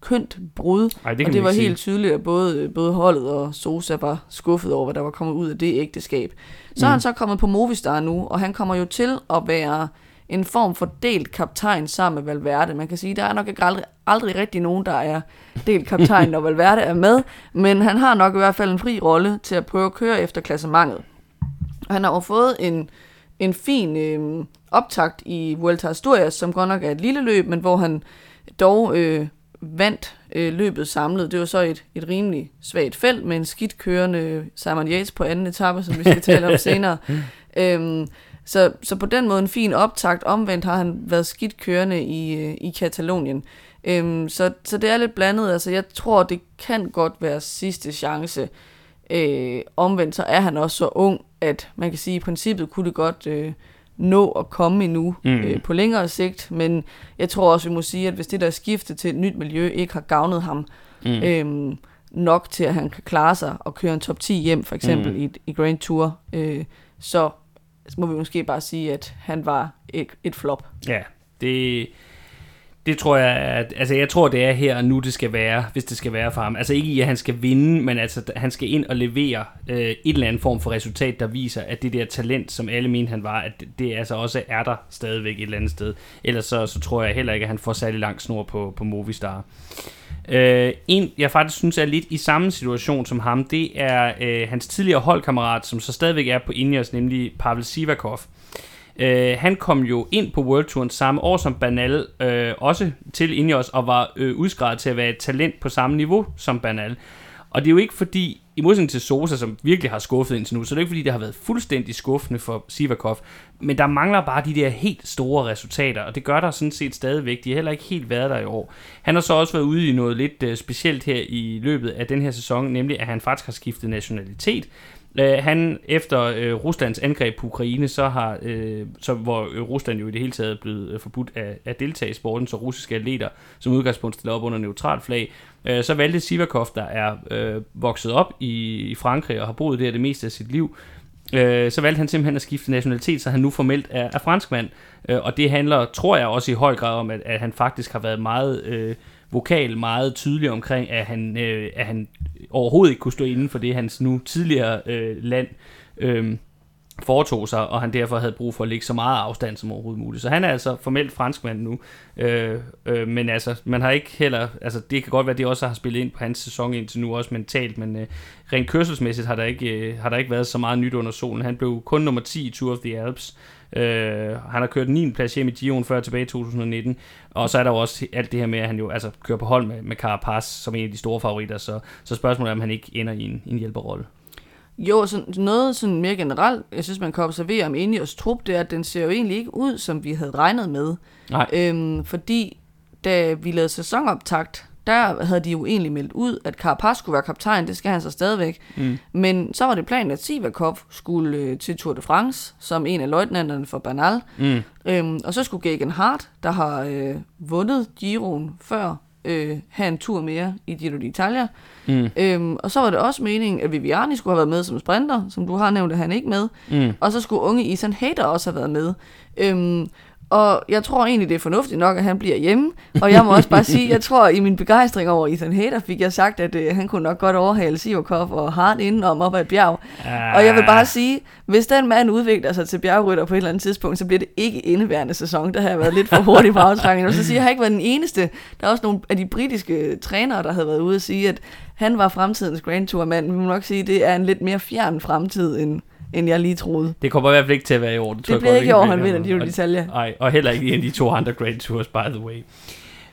kønt brud. Ej, det og det var sige. helt tydeligt, at både, både holdet og Sosa var skuffet over, hvad der var kommet ud af det ægteskab. Så mm. er han så kommet på Movistar nu, og han kommer jo til at være en form for delt kaptajn sammen med Valverde. Man kan sige, der er nok ikke aldrig, aldrig rigtig nogen, der er delt kaptajn, når Valverde er med, men han har nok i hvert fald en fri rolle til at prøve at køre efter klassementet. Han har jo fået en, en fin øh, optakt i Vuelta Asturias, som godt nok er et lille løb, men hvor han dog øh, vandt øh, løbet samlet. Det var så et, et rimelig svagt felt med en skidt kørende Simon Yates på anden etape, som vi skal tale om senere. øhm, så, så på den måde en fin optakt. Omvendt har han været skidt kørende i, øh, i Katalonien. Øhm, så, så det er lidt blandet. Altså, jeg tror, det kan godt være sidste chance. Øh, omvendt så er han også så ung, at man kan sige, at i princippet kunne det godt øh, nå at komme endnu mm. øh, på længere sigt. Men jeg tror også, vi må sige, at hvis det der skifte til et nyt miljø ikke har gavnet ham mm. øhm, nok til, at han kan klare sig og køre en top 10 hjem, for eksempel mm. i, i Grand Tour, øh, så må vi måske bare sige, at han var et, et flop. Ja, det, det tror jeg, at, altså jeg tror, det er her og nu, det skal være, hvis det skal være for ham. Altså ikke i, at han skal vinde, men altså han skal ind og levere øh, et eller andet form for resultat, der viser, at det der talent, som alle mente han var, at det, det altså også er der stadigvæk et eller andet sted. Ellers så, så tror jeg heller ikke, at han får særlig lang snor på, på Movistar. Øh, en, jeg faktisk synes er lidt i samme situation som ham, det er øh, hans tidligere holdkammerat, som så stadigvæk er på Ineos, nemlig Pavel Sivakov. Øh, Øh, han kom jo ind på World Touren samme år som Banal, øh, også til Ineos, og var øh, udskrevet til at være et talent på samme niveau som Banal. Og det er jo ikke fordi, i modsætning til Sosa, som virkelig har skuffet indtil nu, så det er ikke fordi, det har været fuldstændig skuffende for Sivakov, men der mangler bare de der helt store resultater, og det gør der sådan set stadigvæk. De har heller ikke helt været der i år. Han har så også været ude i noget lidt uh, specielt her i løbet af den her sæson, nemlig at han faktisk har skiftet nationalitet. Øh, han efter øh, Ruslands angreb på Ukraine, så har øh, så hvor øh, Rusland jo i det hele taget er blevet øh, forbudt at, at deltage i sporten, så russiske atleter som udgangspunkt stiller op under neutralt flag, øh, så valgte Sivakov, der er øh, vokset op i, i Frankrig og har boet der det meste af sit liv, øh, så valgte han simpelthen at skifte nationalitet, så han nu formelt er, er franskmand. Øh, og det handler, tror jeg også i høj grad om, at, at han faktisk har været meget øh, vokal, meget tydelig omkring, at han, øh, at han overhovedet ikke kunne stå inden for det, hans nu tidligere øh, land øh, foretog sig, og han derfor havde brug for at lægge så meget afstand som overhovedet muligt. Så han er altså formelt franskmand nu, øh, øh, men altså, man har ikke heller, altså det kan godt være, at det også har spillet ind på hans sæson indtil nu, også mentalt, men øh, rent kørselsmæssigt har der, ikke, øh, har der ikke været så meget nyt under solen. Han blev kun nummer 10 i Tour of the Alps, Øh, han har kørt 9. plads hjem i Giroen før tilbage i 2019, og så er der jo også alt det her med, at han jo altså kører på hold med, med Carapaz som en af de store favoritter, så, så spørgsmålet er, om han ikke ender i en, en hjælperrolle. Jo, så noget sådan mere generelt, jeg synes, man kan observere om Ineos trup, det er, at den ser jo egentlig ikke ud, som vi havde regnet med. Nej. Øhm, fordi da vi lavede sæsonoptakt, der havde de jo egentlig meldt ud, at Carapaz skulle være kaptajn, det skal han så stadigvæk. Mm. Men så var det planen, at Sivakov skulle øh, til Tour de France, som en af løjtnanterne for Bernal. Mm. Øhm, og så skulle Gagan Hart, der har øh, vundet Giroen før, øh, have en tur mere i Giro d'Italia. Mm. Øhm, og så var det også meningen, at Viviani skulle have været med som sprinter, som du har nævnt, at han ikke med. Mm. Og så skulle unge Ethan Hader også have været med. Øhm, og jeg tror egentlig, det er fornuftigt nok, at han bliver hjemme. Og jeg må også bare sige, jeg tror, i min begejstring over Ethan Hader, fik jeg sagt, at øh, han kunne nok godt overhale Sivakov og Hart indenom op ad et bjerg. Ah. Og jeg vil bare sige, hvis den mand udvikler sig til bjergrytter på et eller andet tidspunkt, så bliver det ikke indeværende sæson. Der har jeg været lidt for hurtig på aftrækningen. Og så siger jeg, har ikke været den eneste. Der er også nogle af de britiske trænere, der havde været ude og sige, at han var fremtidens Grand Tour mand. Vi må nok sige, at det er en lidt mere fjern fremtid, end, end jeg lige troede. Det kommer i hvert fald ikke til at være i år. Det, tror Det jeg bliver godt, ikke i år, han vinder. Giro d'Italia. Nej, og heller ikke en af de to andre Grand Tours, by the way.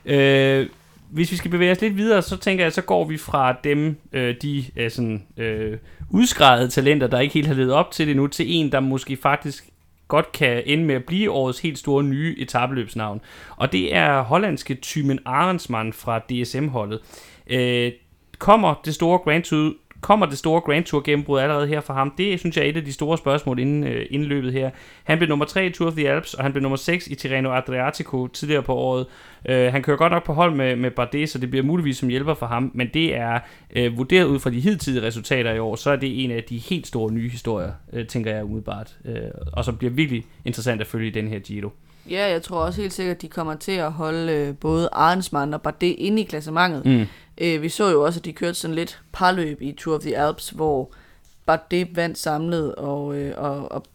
Øh, hvis vi skal bevæge os lidt videre, så tænker jeg, så går vi fra dem, øh, de er sådan, øh, udskredede talenter, der ikke helt har levet op til det nu, til en, der måske faktisk godt kan ende med at blive årets helt store nye etabeløbsnavn. Og det er hollandske Thymen Arensman fra DSM-holdet. Øh, kommer det store Grand Tour kommer det store Grand Tour gennembrud allerede her for ham? Det synes jeg er et af de store spørgsmål inden, øh, inden løbet her. Han blev nummer 3 i Tour of the Alps, og han blev nummer 6 i Tirreno Adriatico tidligere på året. Øh, han kører godt nok på hold med, med Bardet, så det bliver muligvis som hjælper for ham, men det er øh, vurderet ud fra de hidtidige resultater i år, så er det en af de helt store nye historier, øh, tænker jeg umiddelbart. Øh, og som bliver virkelig interessant at følge i den her Giro. Ja, jeg tror også helt sikkert, at de kommer til at holde øh, både Arnsmann og Bardet inde i klassementet. Mm. Øh, vi så jo også, at de kørte sådan lidt parløb i Tour of the Alps, hvor Bardet vandt samlet, og, øh, og, og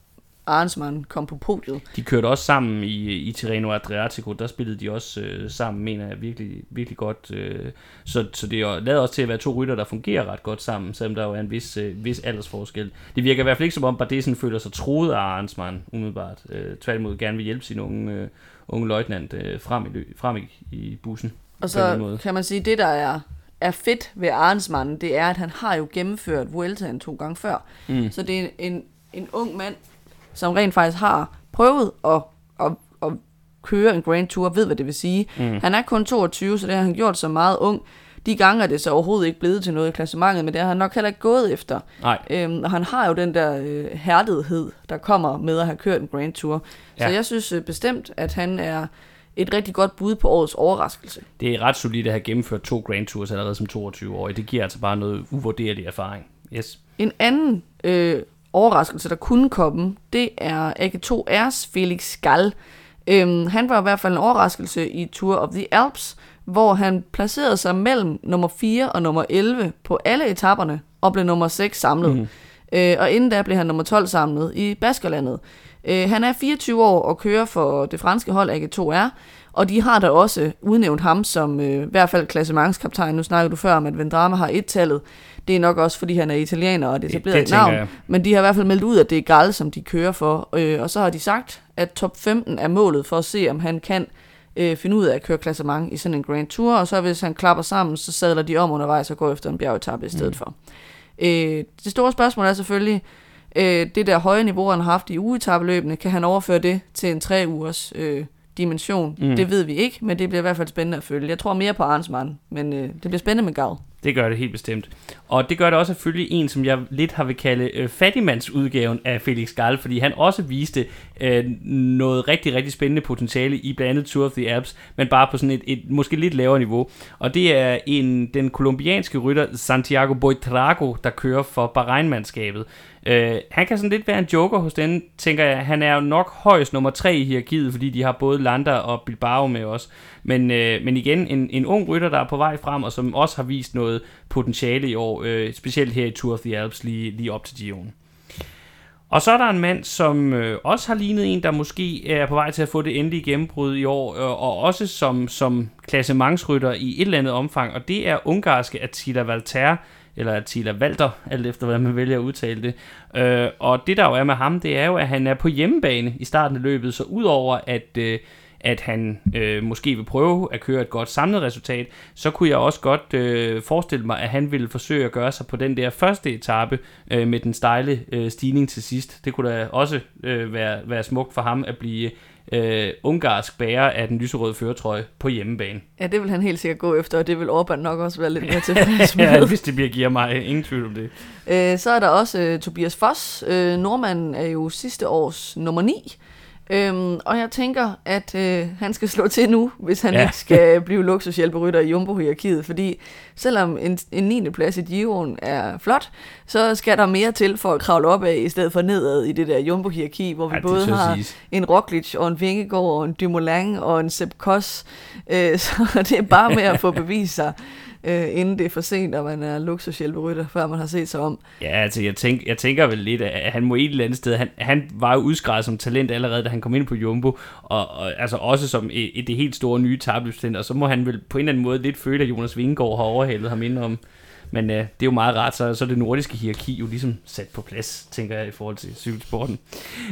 Arnsmann kom på podiet. De kørte også sammen i, i Tirreno Adriatico, der spillede de også øh, sammen, mener jeg, virkelig, virkelig godt. Øh, så, så det lader også til at være to rytter, der fungerer ret godt sammen, selvom der jo er en vis, øh, vis aldersforskel. Det virker i hvert fald ikke som om, Bardet sådan føler sig troet af Arnsmann, umiddelbart. Øh, tværtimod gerne vil hjælpe sin unge, øh, unge løjtnant øh, frem, i, frem i, i bussen. Og så kan man sige, at det, der er, er fedt ved Arnsmann, det er, at han har jo gennemført Vueltaen to gange før. Mm. Så det er en, en, en ung mand, som rent faktisk har prøvet at, at, at køre en Grand Tour, ved hvad det vil sige. Mm. Han er kun 22, så det har han gjort så meget ung. De gange er det så overhovedet ikke blevet til noget i klassementet, men det har han nok heller ikke gået efter. Nej, Øhm, og han har jo den der øh, hærdighed, der kommer med at have kørt en Grand Tour. Ja. Så jeg synes øh, bestemt, at han er et rigtig godt bud på årets overraskelse. det er ret solidt at have gennemført to Grand Tours allerede som 22-årig. Det giver altså bare noget uvurderlig erfaring. Yes. En anden øh, overraskelse, der kunne komme, det er AG2R's Felix Gall. Øhm, han var i hvert fald en overraskelse i Tour of the Alps, hvor han placerede sig mellem nummer 4 og nummer 11 på alle etaperne, og blev nummer 6 samlet. Mm. Øh, og inden da blev han nummer 12 samlet i Baskerlandet. Øh, han er 24 år og kører for det franske hold AG2R, og de har da også udnævnt ham som øh, i hvert fald klassementskaptajn. Nu snakker du før om, at Vendrama har et-tallet. Det er nok også, fordi han er italiener og det Det- etableret det et navn. jeg. Men de har i hvert fald meldt ud, at det er Gall, som de kører for. Øh, og så har de sagt, at top 15 er målet for at se, om han kan øh, finde ud af at køre klassement i sådan en Grand Tour. Og så hvis han klapper sammen, så sadler de om undervejs og går efter en bjergetappe i stedet mm. for. Øh, det store spørgsmål er selvfølgelig, øh, det der høje niveau, han har haft i ugetabeløbene, kan han overføre det til en tre ugers øh, dimension? Mm. Det ved vi ikke, men det bliver i hvert fald spændende at følge. Jeg tror mere på Arnsmann, men øh, det bliver spændende med Gav. Det gør det helt bestemt. Og det gør det også følge en, som jeg lidt har vil kalde øh, fattigmandsudgaven af Felix Gall, fordi han også viste øh, noget rigtig, rigtig spændende potentiale i blandt andet Tour of the Alps, men bare på sådan et, et måske lidt lavere niveau. Og det er en, den kolumbianske rytter Santiago Boitrago, der kører for Bahrein-mandskabet. Øh, han kan sådan lidt være en joker hos den, tænker jeg. Han er jo nok højst nummer tre i hierarkiet, fordi de har både Landa og Bilbao med os. Men, øh, men igen, en, en ung rytter, der er på vej frem, og som også har vist noget potentiale i år, øh, specielt her i Tour of the Alps, lige, lige op til Gion. Og så er der en mand, som øh, også har lignet en, der måske er på vej til at få det endelige gennembrud i år, øh, og også som, som klassementsrytter i et eller andet omfang, og det er ungarske Attila Valter, eller Attila Walter, alt efter hvad man vælger at udtale det. Øh, og det der jo er med ham, det er jo, at han er på hjemmebane i starten af løbet, så udover at... Øh, at han øh, måske vil prøve at køre et godt samlet resultat, så kunne jeg også godt øh, forestille mig, at han ville forsøge at gøre sig på den der første etape øh, med den stejle øh, stigning til sidst. Det kunne da også øh, være, være smukt for ham at blive øh, ungarsk bærer af den lyserøde føretrøje på hjemmebane. Ja, det vil han helt sikkert gå efter, og det vil Orbán nok også være lidt mere tilfreds med. ja, hvis det bliver giver mig ingen tvivl om det. Øh, så er der også øh, Tobias Foss. Øh, nordmanden er jo sidste års nummer 9. Øhm, og jeg tænker, at øh, han skal slå til nu, hvis han Ja. ikke skal blive luksushjælperytter i Jumbo-hierarkiet. Fordi selvom en, en 9. plads i Giroen er flot, så skal der mere til for at kravle op af, i stedet for nedad i det der Jumbo-hierarki, hvor vi Ja, både har siges. en Roglic og en Vingegaard og en Dumoulin og en Sepp Kuss. Øh, så det er bare med at få bevist sig, øh, inden det er for sent, og man er luksushjælperytter, før man har set sig om. Ja, altså jeg, tænk, jeg tænker vel lidt, at han må et eller andet sted, han, han var jo udskrevet som talent allerede, da han kom ind på Jumbo, og, og altså også som et, et, det helt store nye tabløbstalent, og så må han vel på en eller anden måde lidt føle, at Jonas Vingegaard har overhalet ham indenom. Men øh, det er jo meget rart, så, så er det nordiske hierarki jo ligesom sat på plads, tænker jeg, i forhold til cykelsporten.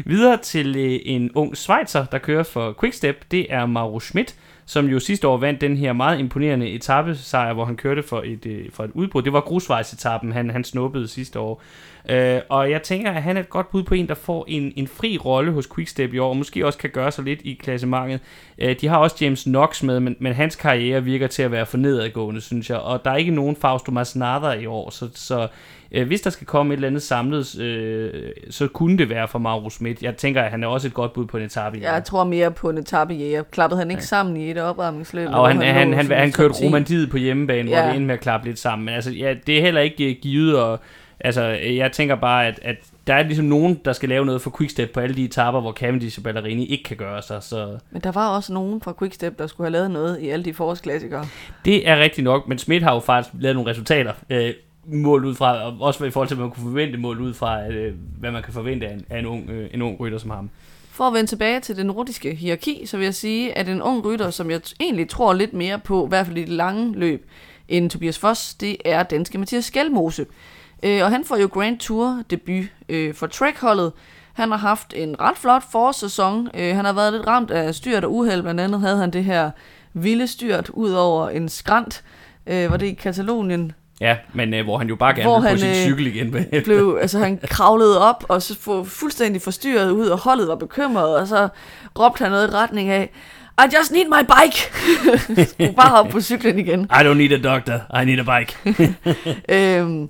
Videre til øh, en ung Schweizer, der kører for Quickstep, det er Mauro Schmidt, som jo sidste år vandt den her meget imponerende etappesejr, hvor han kørte for et, øh, for et udbrud. Det var grusvejsetappen, han, han snuppede sidste år. Øh, og jeg tænker, at han er et godt bud på en, der får en, en fri rolle hos Quickstep i år, og måske også kan gøre sig lidt i klassementet. Øh, de har også James Knox med, men, men hans karriere virker til at være for nedadgående, synes jeg. Og der er ikke nogen Fausto Masnada i år, så, så øh, hvis der skal komme et eller andet samlet, øh, så kunne det være for Mauro Schmidt. Jeg tænker, at han er også et godt bud på en etape. Jeg tror mere på en etappejæger. Klappede han ikke Ja. ja. sammen i et opvarmningsløb? Og hvor han, han, han, han, han kørte 10? romantiet på hjemmebane, hvor Ja. det endte med at klappe lidt sammen. Men altså, ja, det er heller ikke øh, givet, og altså, jeg tænker bare, at, at der er ligesom nogen, der skal lave noget for Quickstep på alle de etapper, hvor Cavendish og Ballerini ikke kan gøre sig. Så Men der var også nogen fra Quickstep, der skulle have lavet noget i alle de forårsklassikere. det er rigtigt nok, men Schmidt har jo faktisk lavet nogle resultater. Øh, mål ud fra, og også i forhold til, hvad man kunne forvente mål ud fra, øh, hvad man kan forvente af en, af en, ung, øh, en ung rytter som ham. For at vende tilbage til den nordiske hierarki, så vil jeg sige, at en ung rytter, som jeg egentlig tror lidt mere på, i hvert fald i det lange løb, end Tobias Foss, det er danske Mathias Skelmose. Øh, og han får jo Grand Tour debut øh, for Trek-holdet. Han har haft en ret flot forårssæson. Øh, han har været lidt ramt af styrt og uheld. Blandt andet havde han det her vilde styrt ud over en skrant. Øh, var det i Katalonien? Ja, men øh, hvor han jo bare gerne Hvor vil på han, sin øh, cykel igen. bagefter. blev, altså han kravlede op, og så få fuldstændig forstyrret ud, og holdet var bekymret, og så råbte han noget i retning af, I just need my bike! Skulle bare op på cyklen igen. I don't need a doctor, I need a bike. Øhm,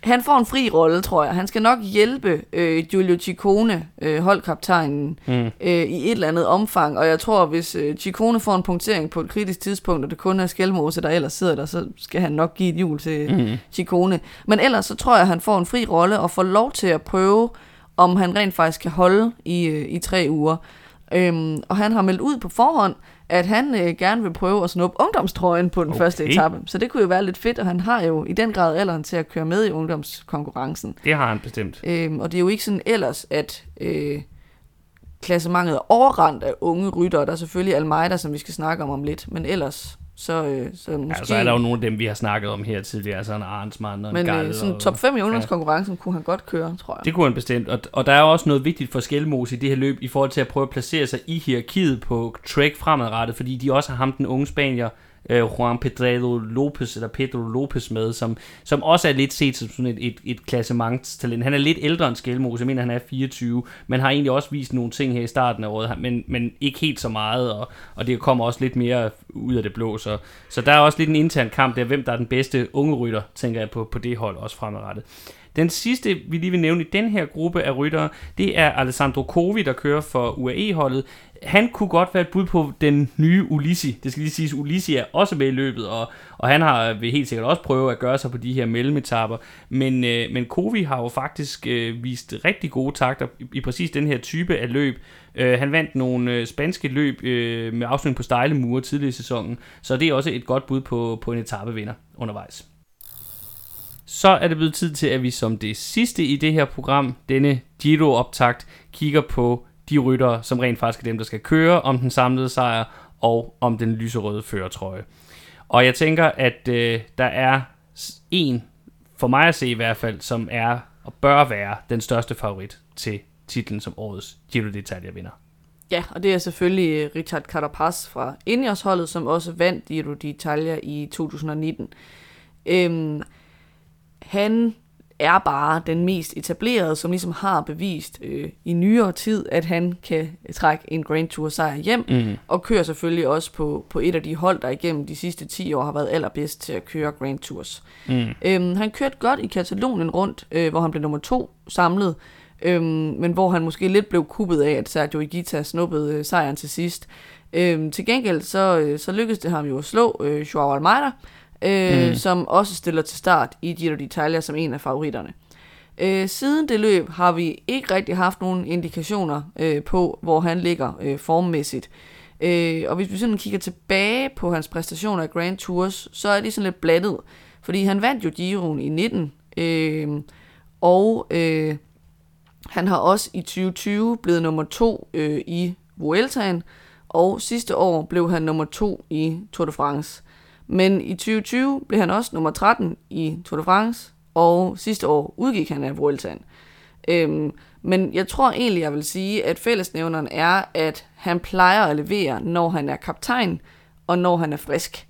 han får en fri rolle, tror jeg. Han skal nok hjælpe øh, Giulio Ciccone, øh, holdkaptajnen, Mm. øh, i et eller andet omfang. Og jeg tror, hvis øh, Ciccone får en punktering på et kritisk tidspunkt, og det kun er Skelmose, der ellers sidder der, så skal han nok give et hjul til Mm. Ciccone. Men ellers så tror jeg, at han får en fri rolle og får lov til at prøve, om han rent faktisk kan holde i, øh, i tre uger. Øhm, og han har meldt ud på forhånd, at han øh, gerne vil prøve at snuppe ungdomstrøjen på den Okay. første etape. Så det kunne jo være lidt fedt, og han har jo i den grad alderen til at køre med i ungdomskonkurrencen. Det har han bestemt. Øhm, og det er jo ikke sådan ellers, at øh, klassementet er overrendt af unge ryttere. Der er selvfølgelig Almeida, som vi skal snakke om om lidt, men ellers så, øh, så måske... Ja, så er der jo nogle af dem, vi har snakket om her tidligere, sådan en Arnsmann og en men Gall. øh, sådan og, top 5 i ungdomskonkurrencen kunne han godt køre, tror jeg. Det kunne han bestemt, og, og der er også noget vigtigt for Skelmose i det her løb, i forhold til at prøve at placere sig i hierarkiet på Trek fremadrettet, fordi de også har ham, den unge spanier, øh, Juan Pedro Lopez, eller Pedro Lopez med, som, som også er lidt set som sådan et, et, et klassementstalent. Han er lidt ældre end Skelmose, jeg mener han er 24, men har egentlig også vist nogle ting her i starten af året, men, men ikke helt så meget, og, og det kommer også lidt mere ud af det blå, så, så der er også lidt en intern kamp der, hvem der er den bedste unge rytter, tænker jeg på, på det hold også fremadrettet. Den sidste, vi lige vil nævne i den her gruppe af ryttere, det er Alessandro Covi, der kører for UAE-holdet. Han kunne godt være et bud på den nye Ulissi. Det skal lige siges, Ulissi er også med i løbet, og, og han har vil helt sikkert også prøve at gøre sig på de her mellemetapper. Men, øh, men Covi har jo faktisk øh, vist rigtig gode takter i, i præcis den her type af løb. Øh, han vandt nogle øh, spanske løb øh, med afslutning på stejle mure tidligere i sæsonen, så det er også et godt bud på, på en etapevinder undervejs. Så er det blevet tid til, at vi som det sidste i det her program, denne Giro-optakt, kigger på de ryttere, som rent faktisk er dem, der skal køre om den samlede sejr og om den lyserøde førertrøje. Og jeg tænker, at øh, der er en, for mig at se i hvert fald, som er og bør være den største favorit til titlen som årets Giro d'Italia vinder. Ja, og det er selvfølgelig øh, Richard Carapaz fra Ineos-holdet, som også vandt Giro d'Italia i 2019. Øhm, han er bare den mest etablerede, som ligesom har bevist øh, i nyere tid, at han kan trække en Grand Tour sejr hjem, mm. og kører selvfølgelig også på, på et af de hold, der igennem de sidste 10 år har været allerbedst til at køre Grand Tours. Mm. Øhm, han kørte godt i Katalonien rundt, øh, hvor han blev nummer to samlet, øhm, men hvor han måske lidt blev kuppet af, at Sergio Igita snuppede øh, sejren til sidst. Øhm, til gengæld så, øh, så lykkedes det ham jo at slå øh, Joao Almeida, øh, mm. som også stiller til start i Giro d'Italia som en af favoritterne. Øh, siden det løb har vi ikke rigtig haft nogen indikationer øh, på, hvor han ligger øh, formmæssigt. Øh, og hvis vi sådan kigger tilbage på hans præstationer i Grand Tours, så er de sådan lidt blandet. Fordi han vandt jo Giroen i 19, øh, og øh, han har også i 2020 blevet nummer to øh, i Vueltaen, og sidste år blev han nummer to i Tour de France. Men i 2020 blev han også nummer 13 i Tour de France, og sidste år udgik han af Vueltaen. Øhm, men jeg tror egentlig, jeg vil sige, at fællesnævneren er, at han plejer at levere, når han er kaptajn, og når han er frisk.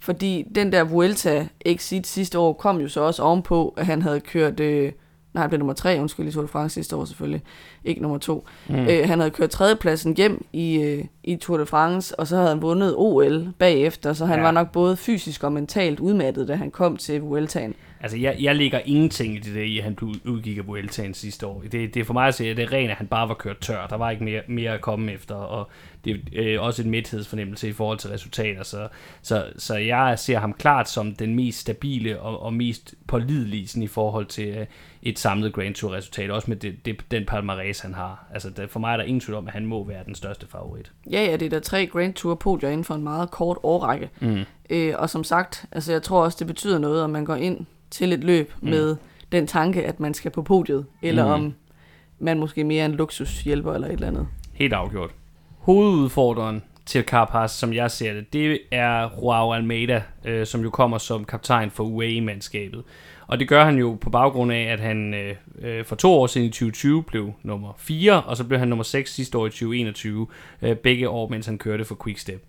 Fordi den der Vuelta exit sidste år kom jo så også ovenpå, at han havde kørt... Øh, nej, han blev nummer tre, undskyld, i Tour de France sidste år selvfølgelig, ikke nummer to. Mm. Øh, han havde kørt tredjepladsen hjem i, øh, i Tour de France, og så havde han vundet OL bagefter, så han ja. var nok både fysisk og mentalt udmattet, da han kom til Vueltaen. Altså, jeg, jeg lægger ingenting i det der i, at han udgik af Vueltaen sidste år. Det, det er for mig at se, at det er rent, at han bare var kørt tør. Der var ikke mere, mere at komme efter, og det er øh, også en midthedsfornemmelse i forhold til resultater. Så, så, så jeg ser ham klart som den mest stabile og, og mest pålidelige sådan, i forhold til øh, et samlet Grand Tour resultat, også med det, det, den palmarès, han har. Altså, det, for mig er der ingen tvivl om, at han må være den største favorit. Ja, ja, det er der tre Grand Tour podier inden for en meget kort årrække. Mm. Øh, og som sagt, altså, jeg tror også, det betyder noget, om man går ind til et løb mm. med den tanke, at man skal på podiet, eller mm. om man måske mere er en luksushjælper eller et eller andet. Helt afgjort. Hovedudfordreren til Carapaz, som jeg ser det, det er Joao Almeida, øh, som jo kommer som kaptajn for UAE-mandskabet. Og det gør han jo på baggrund af, at han øh, øh for to år siden i 2020 blev nummer 4, og så blev han nummer 6 sidste år i 2021, øh, begge år, mens han kørte for Quickstep.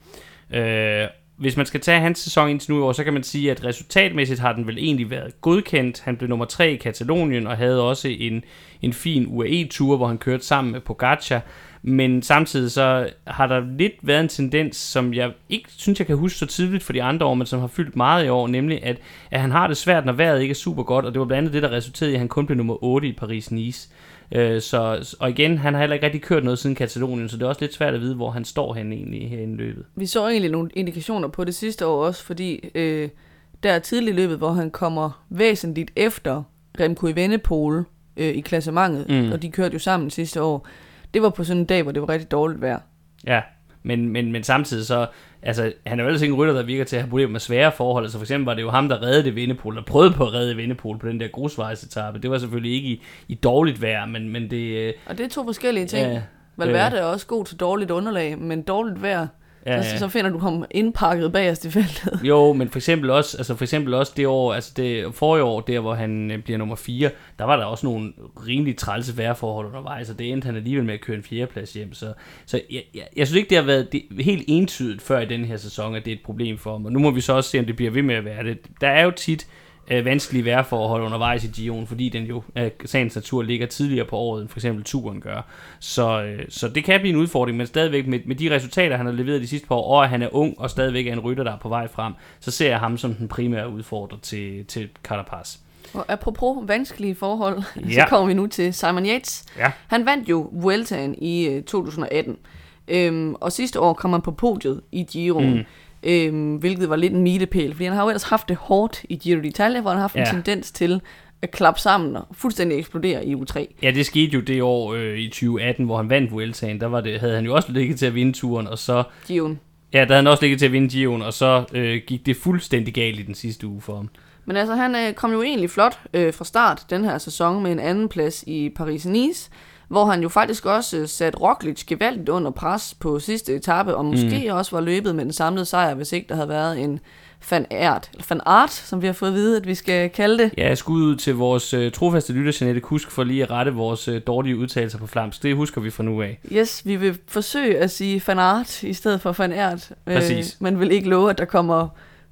Øh, hvis man skal tage hans sæson indtil nu i år, så kan man sige, at resultatmæssigt har den vel egentlig været godkendt. Han blev nummer 3 i Katalonien og havde også en, en fin UAE-tur, hvor han kørte sammen med Pogacar. Men samtidig så har der lidt været en tendens, som jeg ikke synes, jeg kan huske så tidligt for de andre år, men som har fyldt meget i år, nemlig at, at han har det svært, når vejret ikke er super godt, og det var blandt andet det, der resulterede i, at han kun blev nummer 8 i Paris-Nice. Øh, så, og igen, han har heller ikke rigtig kørt noget siden Katalonien, så det er også lidt svært at vide, hvor han står hen egentlig her i løbet. Vi så egentlig nogle indikationer på det sidste år også, fordi øh, der er tidligt løbet, hvor han kommer væsentligt efter Remco i Vennepol øh, i klassementet, mm. og de kørte jo sammen sidste år. Det var på sådan en dag, hvor det var rigtig dårligt vejr. Ja, men, men, men samtidig så, altså, han er jo ellers ikke en rytter, der virker til at have problemer med svære forhold. Så altså, for eksempel var det jo ham, der reddede Vindepol, der prøvede på at redde Vindepol på den der grusvejsetappe. Det var selvfølgelig ikke i, i dårligt vejr, men, men det... Og det er to forskellige ting. Ja, Valverde øh, er også god til dårligt underlag, men dårligt vejr Ja, Så, ja. så finder du ham indpakket bagerst i feltet. Jo, men for eksempel også, altså for eksempel også det år, altså det forrige år, der hvor han øh, bliver nummer 4, der var der også nogle rimelig trælse vejrforhold undervejs, og det endte han alligevel med at køre en fjerdeplads hjem. Så, så jeg, jeg, jeg synes ikke, det har været det, helt entydigt før i den her sæson, at det er et problem for ham. Og nu må vi så også se, om det bliver ved med at være det. Der er jo tit øh, vanskelige vejrforhold undervejs i Gion, fordi den jo af sagens natur ligger tidligere på året, end for eksempel turen gør. Så, øh, så det kan blive en udfordring, men stadigvæk med, med de resultater, han har leveret de sidste par år, og at han er ung og stadigvæk er en rytter, der er på vej frem, så ser jeg ham som den primære udfordrer til, til Carapaz. Og apropos vanskelige forhold, ja. Så kommer vi nu til Simon Yates. Ja. Han vandt jo Vueltaen i øh, 2018, øhm, og sidste år kom han på podiet i Giroen. Mm. Øhm, hvilket var lidt en milepæl, fordi han har jo ellers haft det hårdt i Giro d'Italia, hvor han har haft ja. En tendens til at klappe sammen og fuldstændig eksplodere i U3. Ja, det skete jo det år øh, i 2018, hvor han vandt Vueltaen. Der var det, havde han jo også ligget til at vinde turen, og så... Giroen. Ja, der havde han også ligget til at vinde Giroen, og så øh, gik det fuldstændig galt i den sidste uge for ham. Men altså, han øh, kom jo egentlig flot øh, fra start den her sæson med en anden plads i Paris-Nice, hvor han jo faktisk også øh, satte Roglic gevaldigt under pres på sidste etape, og måske mm. også var løbet med den samlede sejr, hvis ikke der havde været en fan art, eller fan art, som vi har fået at vide, at vi skal kalde det. Ja, skud ud til vores øh, trofaste lytter, Jeanette Kusk, for lige at rette vores øh, dårlige udtalelser på flamsk. Det husker vi fra nu af. Yes, vi vil forsøge at sige fan art i stedet for fan art, Præcis. men vil ikke love, at der kommer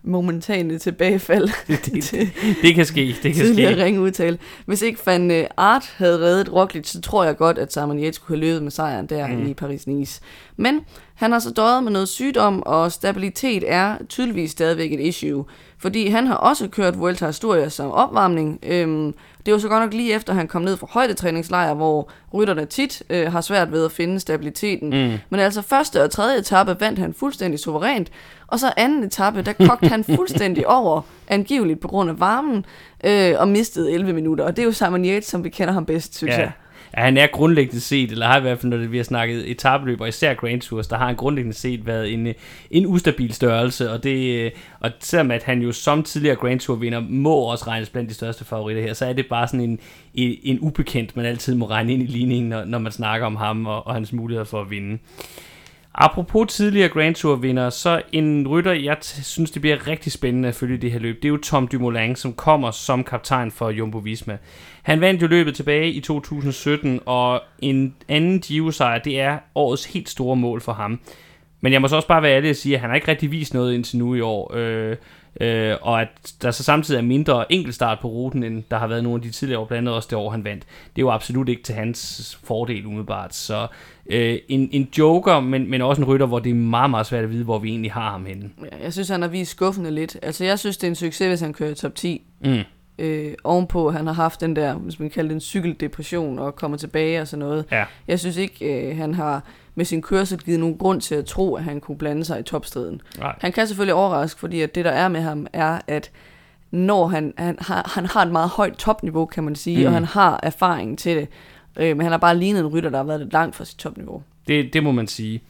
momentane tilbagefald Det, det, til det kan ske, det kan ske. ringe udtale. Hvis ikke Van øh, Art havde reddet Roglic, så tror jeg godt, at Simon kunne have løbet med sejren der mm. i Paris-Nice. Men han har så døjet med noget sygdom, og stabilitet er tydeligvis stadigvæk et issue. Fordi han har også kørt Vuelta Historia som opvarmning. Øhm, det var så godt nok lige efter, han kom ned fra højdetræningslejr, hvor rytterne tit øh, har svært ved at finde stabiliteten. Mm. Men altså første og tredje etape vandt han fuldstændig suverænt. Og så anden etape, der kogte han fuldstændig over, angiveligt på grund af varmen, øh, og mistede 11 minutter. Og det er jo Simon Yates, som vi kender ham bedst, synes Ja. jeg at han er grundlæggende set, eller har i hvert fald, når det, vi har snakket etabløb, og især Grand Tours, der har han grundlæggende set været en, en ustabil størrelse, og det, og selvom at han jo som tidligere Grand Tour vinder, må også regnes blandt de største favoritter her, så er det bare sådan en, en, en ubekendt, man altid må regne ind i ligningen, når, når man snakker om ham og, og hans muligheder for at vinde. Apropos tidligere Grand Tour vinder, så en rytter, jeg t- synes, det bliver rigtig spændende at følge det her løb, det er jo Tom Dumoulin, som kommer som kaptajn for Jumbo Visma. Han vandt jo løbet tilbage i 2017, og en anden Giro-sejr, det er årets helt store mål for ham. Men jeg må så også bare være ærlig og sige, at han har ikke rigtig vist noget indtil nu i år. Øh, øh, og at der så samtidig er mindre enkeltstart på ruten, end der har været nogle af de tidligere år, blandt andet også det år, han vandt. Det er jo absolut ikke til hans fordel umiddelbart. Så øh, en, en joker, men, men også en rytter, hvor det er meget, meget svært at vide, hvor vi egentlig har ham henne. Ja, jeg synes, han har vist skuffende lidt. Altså, jeg synes, det er en succes, hvis han kører top 10. Mm. Øh, ovenpå, han har haft den der, hvis man kalder det en cykeldepression, og kommer tilbage og sådan noget. Ja. Jeg synes ikke, øh, han har med sin kørsel givet nogen grund til at tro, at han kunne blande sig i topstriden. Nej. Han kan selvfølgelig overraske, fordi at det, der er med ham, er, at når han, han, har, han har et meget højt topniveau, kan man sige, Mm. mm. og han har erfaring til det. Øh, men han har bare lignet en rytter, der har været lidt langt fra sit topniveau. Det, det må man sige.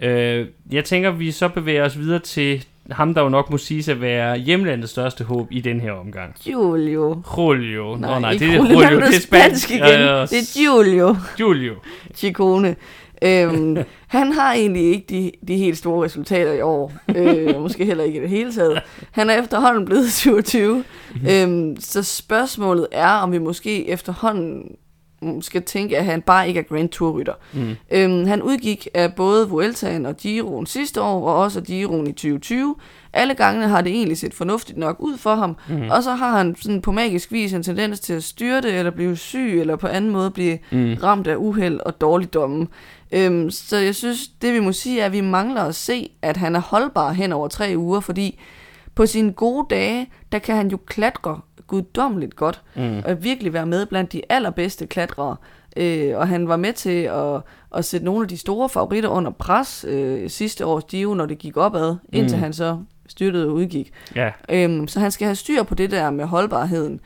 Øh, jeg tænker, vi så bevæger os videre til ham, der jo nok må siges at være hjemlandets største håb i den her omgang. Julio. Julio. Nej, Nå, nej, det er Julio, det er spansk. igen. Ja, Det er Julio Julio. Ciccone. Øhm, han har egentlig ikke de, de helt store resultater i år. Øh, måske heller ikke i det hele taget. Han er efterhånden blevet 27. øhm, så spørgsmålet er, om vi måske efterhånden skal tænke, at han bare ikke er Grand Tour-rytter. Mm. Øhm, han udgik af både Vueltaen og Giroen sidste år, og også Giroen i 2020. Alle gangene har det egentlig set fornuftigt nok ud for ham, mm. og så har han sådan på magisk vis en tendens til at styre det, eller blive syg, eller på anden måde blive Mm. ramt af uheld og dårligdomme. Øhm, så jeg synes, det vi må sige er, at vi mangler at se, at han er holdbar hen over tre uger, fordi på sine gode dage, der kan han jo klatre guddommeligt godt, Mm. og virkelig være med blandt de allerbedste klatrere. Øh, og han var med til at, at sætte nogle af de store favoritter under pres øh, sidste års Giro, når det gik opad, indtil Mm. han så styrtede og udgik. Ja, Øhm, så han skal have styr på det der med holdbarheden.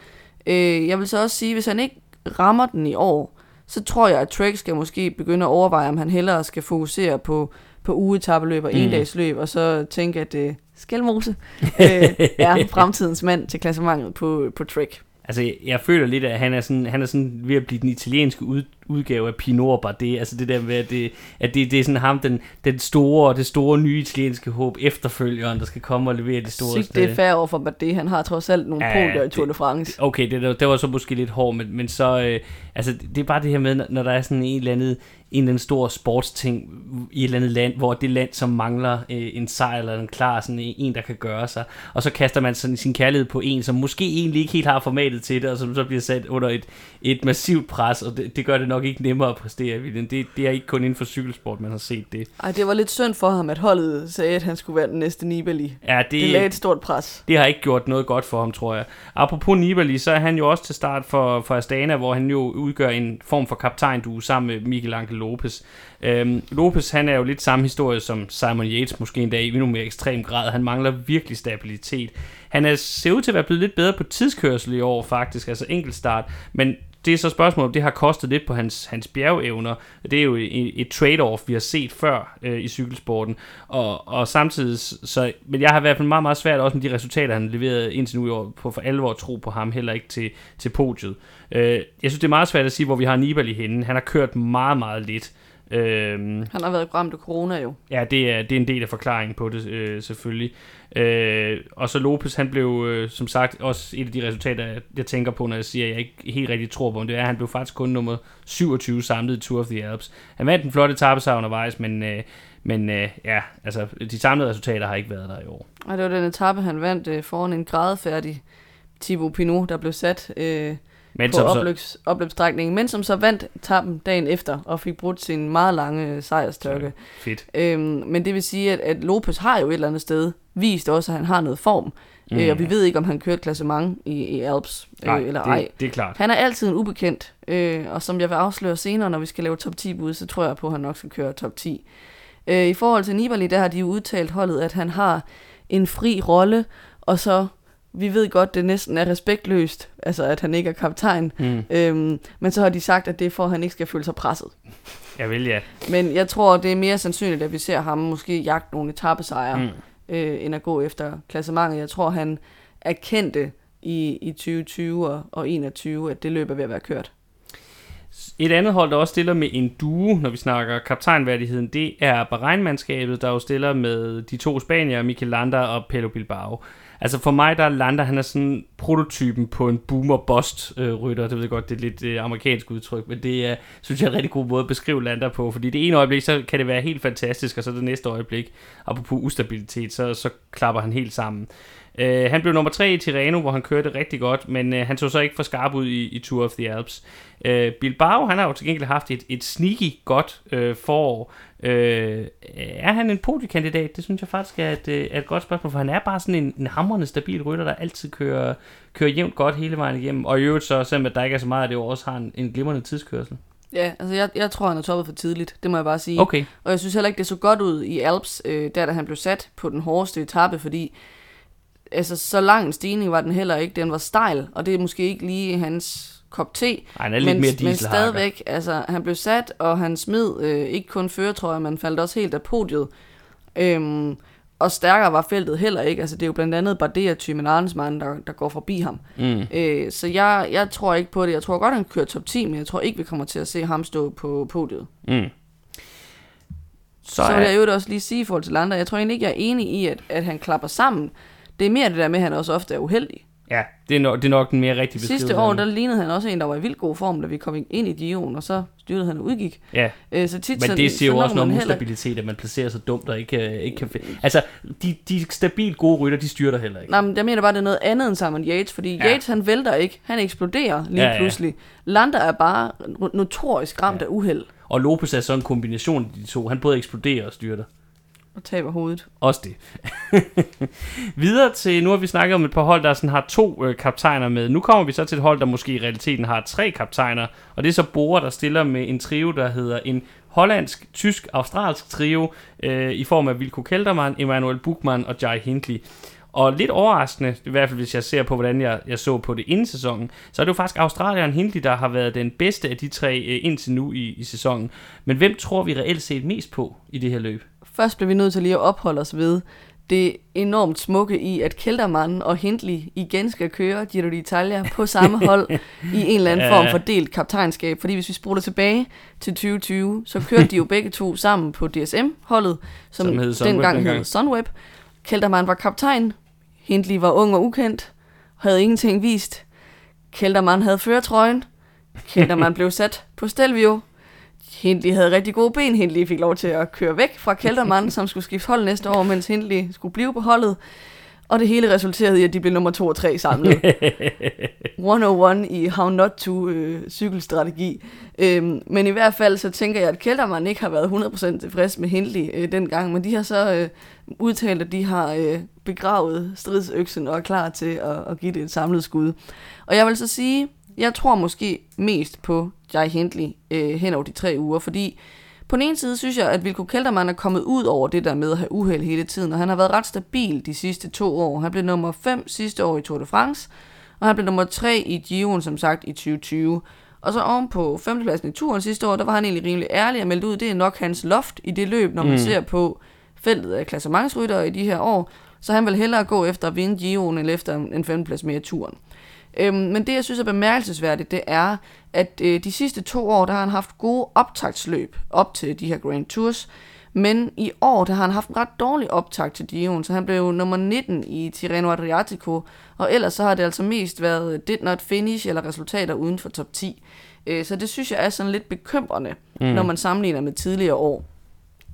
Øh, jeg vil så også sige, hvis han ikke rammer den i år, så tror jeg, at Trek skal måske begynde at overveje, om han hellere skal fokusere på, på ugetabeløb og Mm. endagsløb, og så tænke, at øh, Skelmose øh, er fremtidens mand til klassementet på, på Trek. altså jeg, jeg føler lidt, at han er sådan, han er sådan ved at blive den italienske ud, udgave af Pinot Bardet. Altså det der med, at det, at det, det er sådan ham, den, den store, det store nye italienske håb, efterfølgeren, der skal komme og levere det store Sygt, det er fair over for Bardet. Han har trods alt nogle Ja, podier i Tour de France. Okay, det, det var så måske lidt hårdt, men, men så, øh, altså det er bare det her med, når- når der er sådan en eller anden, en eller anden stor sportsting i et eller andet land, hvor det land, som mangler øh, en sejr eller en klar, sådan en, en, der kan gøre sig, og så kaster man sådan sin kærlighed på en, som måske egentlig ikke helt har formatet til det, og som så bliver sat under et, et massivt pres, og det, det gør det nok ikke nemmere at præstere. William. Det, det er ikke kun inden for cykelsport, man har set det. Ej, det var lidt synd for ham, at holdet sagde, at han skulle være den næste Nibali. Ja, det, Det lagde et stort pres. det har ikke gjort noget godt for ham, tror jeg. Apropos Nibali, så er han jo også til start for, for Astana, hvor han jo udgør en form for kaptajn sammen med Miguel Angel Lopez. Øhm, Lopez, han er jo lidt samme historie som Simon Yates, måske endda i endnu mere ekstrem grad. Han mangler virkelig stabilitet. Han er, ser ud til at være blevet lidt bedre på tidskørsel i år, faktisk, altså enkeltstart, men det er så spørgsmålet, om det har kostet lidt på hans, hans bjergevner. Det er jo et, et trade-off, vi har set før øh, i cykelsporten. Og, og samtidig, så, men jeg har i hvert fald meget, meget svært også med de resultater, han har leveret indtil nu i år, på for alvor at tro på ham, heller ikke til, til podiet. Øh, jeg synes, det er meget svært at sige, hvor vi har Nibali henne. Han har kørt meget, meget lidt. Øhm, Han har været ramt af corona jo. Ja, det er, det er en del af forklaringen på det, øh, selvfølgelig. Øh, og så Lopez, han blev, øh, som sagt, også et af de resultater, jeg, tænker på, når jeg siger, at jeg ikke helt rigtig tror på, om det er, han blev faktisk kun nummer 27 samlet i Tour of the Alps. Han vandt en flot etappesejr undervejs, men, øh, men øh, ja, altså, de samlede resultater har ikke været der i år. Og det var den etape, han vandt øh, foran en gradfærdig Thibaut Pinot, der blev sat øh, Men på opløbs, opløbsstrækningen, men som så vandt etappen dagen efter og fik brudt sin meget lange øh, sejrstørke. fedt. Øhm, men det vil sige, at, at Lopez har jo et eller andet sted vist også, at han har noget form. Mm. Øh, og vi ved ikke, om han kørte klassement i, i Alps øh, Nej, eller det, ej. det er klart. Han er altid en ubekendt, øh, og som jeg vil afsløre senere, når vi skal lave top 10 bud, så tror jeg på, at han nok skal køre top 10. Øh, I forhold til Nibali, der har de jo udtalt holdet, at han har en fri rolle, og så, vi ved godt, det næsten er respektløst, altså at han ikke er kaptajn, Mm. øhm, men så har de sagt, at det er for, at han ikke skal føle sig presset. Jeg vil, ja. Men jeg tror, det er mere sandsynligt, at vi ser ham måske jagte nogle etappesejre, Mm. øh, end at gå efter klassementet. Jeg tror, han erkendte i, i 2020 og, og 21, at det løb er ved at være kørt. Et andet hold, der også stiller med en duo, når vi snakker kaptajnværdigheden, det er Bahrein-mandskabet, der jo stiller med de to spanier, Mikel Landa og Pelo Bilbao. Altså for mig, der er Landa, han er sådan prototypen på en boomer-bust-rytter. Øh, det ved jeg godt, det er lidt øh, amerikansk udtryk, men det er, synes jeg, er en rigtig god måde at beskrive Landa på. Fordi det ene øjeblik, så kan det være helt fantastisk, og så det næste øjeblik, apropos ustabilitet, så, så klapper han helt sammen. Uh, han blev nummer 3 i Tirreno, hvor han kørte rigtig godt, men uh, han så så ikke for skarp ud i, i Tour of the Alps. Uh, Bilbao, han har jo til gengæld haft et, et sneaky godt uh, forår. Uh, er han en podiekandidat? Det synes jeg faktisk er et, uh, er et godt spørgsmål, for han er bare sådan en, en hamrende stabil rytter, der altid kører, kører jævnt godt hele vejen igennem. Og i øvrigt så, selvom der ikke er så meget af det, også har en, en glimrende tidskørsel. Ja, altså jeg, jeg tror, han er toppet for tidligt. Det må jeg bare sige. Okay. Og jeg synes heller ikke, det så godt ud i Alps, øh, der da han blev sat på den hårdeste etape, fordi altså, så lang en stigning var den heller ikke. Den var stejl, og det er måske ikke lige hans kop te. Ej, han er lidt men, mere men stadigvæk, altså, han blev sat, og han smed øh, ikke kun føretrøjer, men faldt også helt af podiet. Øhm, og stærkere var feltet heller ikke. Altså, det er jo blandt andet Bardet og Thymen Arnsmann, der, der går forbi ham. Mm. Øh, så jeg, jeg tror ikke på det. Jeg tror godt, han kører top 10, men jeg tror ikke, vi kommer til at se ham stå på podiet. Mm. Så, så vil jeg jo også lige sige i forhold til Lander, jeg tror egentlig ikke, jeg er enig i, at, at han klapper sammen. Det er mere det der med, at han også ofte er uheldig. Ja, det er, nok, det er nok den mere rigtige beskrivelse. Sidste år, der lignede han også en, der var i vildt god form, da vi kom ind i Dion, og så styrtede han og udgik. Ja, Øh, så tit, Men så, det siger jo også noget om heller- ustabilitet, at man placerer sig dumt og ikke, øh, ikke kan. Altså, de, de stabilt gode rytter, de styrter heller ikke. Nej, men jeg mener bare, det er noget andet end Simon Yates, fordi Ja. Yates, han vælter ikke. Han eksploderer lige ja, ja. pludselig. Lander er bare notorisk ramt ja. af uheld Og Lopez er så en kombination af de to. Han både eksploderer og styrter og taber hovedet. Også det. Videre til, nu har vi snakket om et par hold, der sådan har to øh, kaptajner med. Nu kommer vi så til et hold, der måske i realiteten har tre kaptajner. Og det er så Bora, der stiller med en trio, der hedder en hollandsk, tysk, australsk trio øh, i form af Vilko Kelderman, Emanuel Buchmann og Jai Hindley. Og lidt overraskende, i hvert fald hvis jeg ser på, hvordan jeg, jeg så på det inden sæsonen, så er det jo faktisk Australieren Hindley, der har været den bedste af de tre øh, indtil nu i, i sæsonen. Men hvem tror vi reelt set mest på i det her løb? Først bliver vi nødt til lige at opholde os ved det enormt smukke i, at Keltermann og Hindley igen skal køre Giro d'Italia på samme hold i en eller anden form for delt kaptajnskab. Fordi hvis vi spoler tilbage til 2020, så kørte de jo begge to sammen på DSM-holdet, som, som hed dengang dengang. hed Sunweb. Keltermann var kaptajn, Hindley var ung og ukendt, havde ingenting vist. Keltermann havde føretrøjen, Keltermann blev sat på Stelvio, Hindley havde rigtig gode ben. Hindley fik lov til at køre væk fra Keltermann, som skulle skifte hold næste år, mens Hindley skulle blive på holdet. Og det hele resulterede i, at de blev nummer 2 og 3 samlet. 101 i How Not To øh, cykelstrategi. Øhm, men i hvert fald så tænker jeg, at Keltermann ikke har været 100% tilfreds med Hindley øh, dengang, men de har så øh, udtalt, at de har øh, begravet stridsøksen og er klar til at, at give det et samlet skud. Og jeg vil så sige, jeg tror måske mest på Jai Hindley øh, hen over de tre uger, fordi på den ene side synes jeg, at Vilko Keltermann er kommet ud over det der med at have uheld hele tiden, og han har været ret stabil de sidste to år. Han blev nummer 5 sidste år i Tour de France, og han blev nummer 3 i Giroen, som sagt, i 2020. Og så oven på femtepladsen i turen sidste år, der var han egentlig rimelig ærlig og meldte ud, det er nok hans loft i det løb, når man mm. ser på feltet af klassementsryttere i de her år. Så han vil hellere gå efter at vinde Giroen, end efter en femteplads mere i turen. Øhm, men det, jeg synes er bemærkelsesværdigt, det er, at øh, de sidste to år, der har han haft gode optagtsløb op til de her Grand Tours, men i år, der har han haft en ret dårlig optag til Dion, så han blev nummer 19 i Tirreno Adriatico, og ellers så har det altså mest været did not finish eller resultater uden for top 10. Øh, så det synes jeg er sådan lidt bekymrende, mm. når man sammenligner med tidligere år.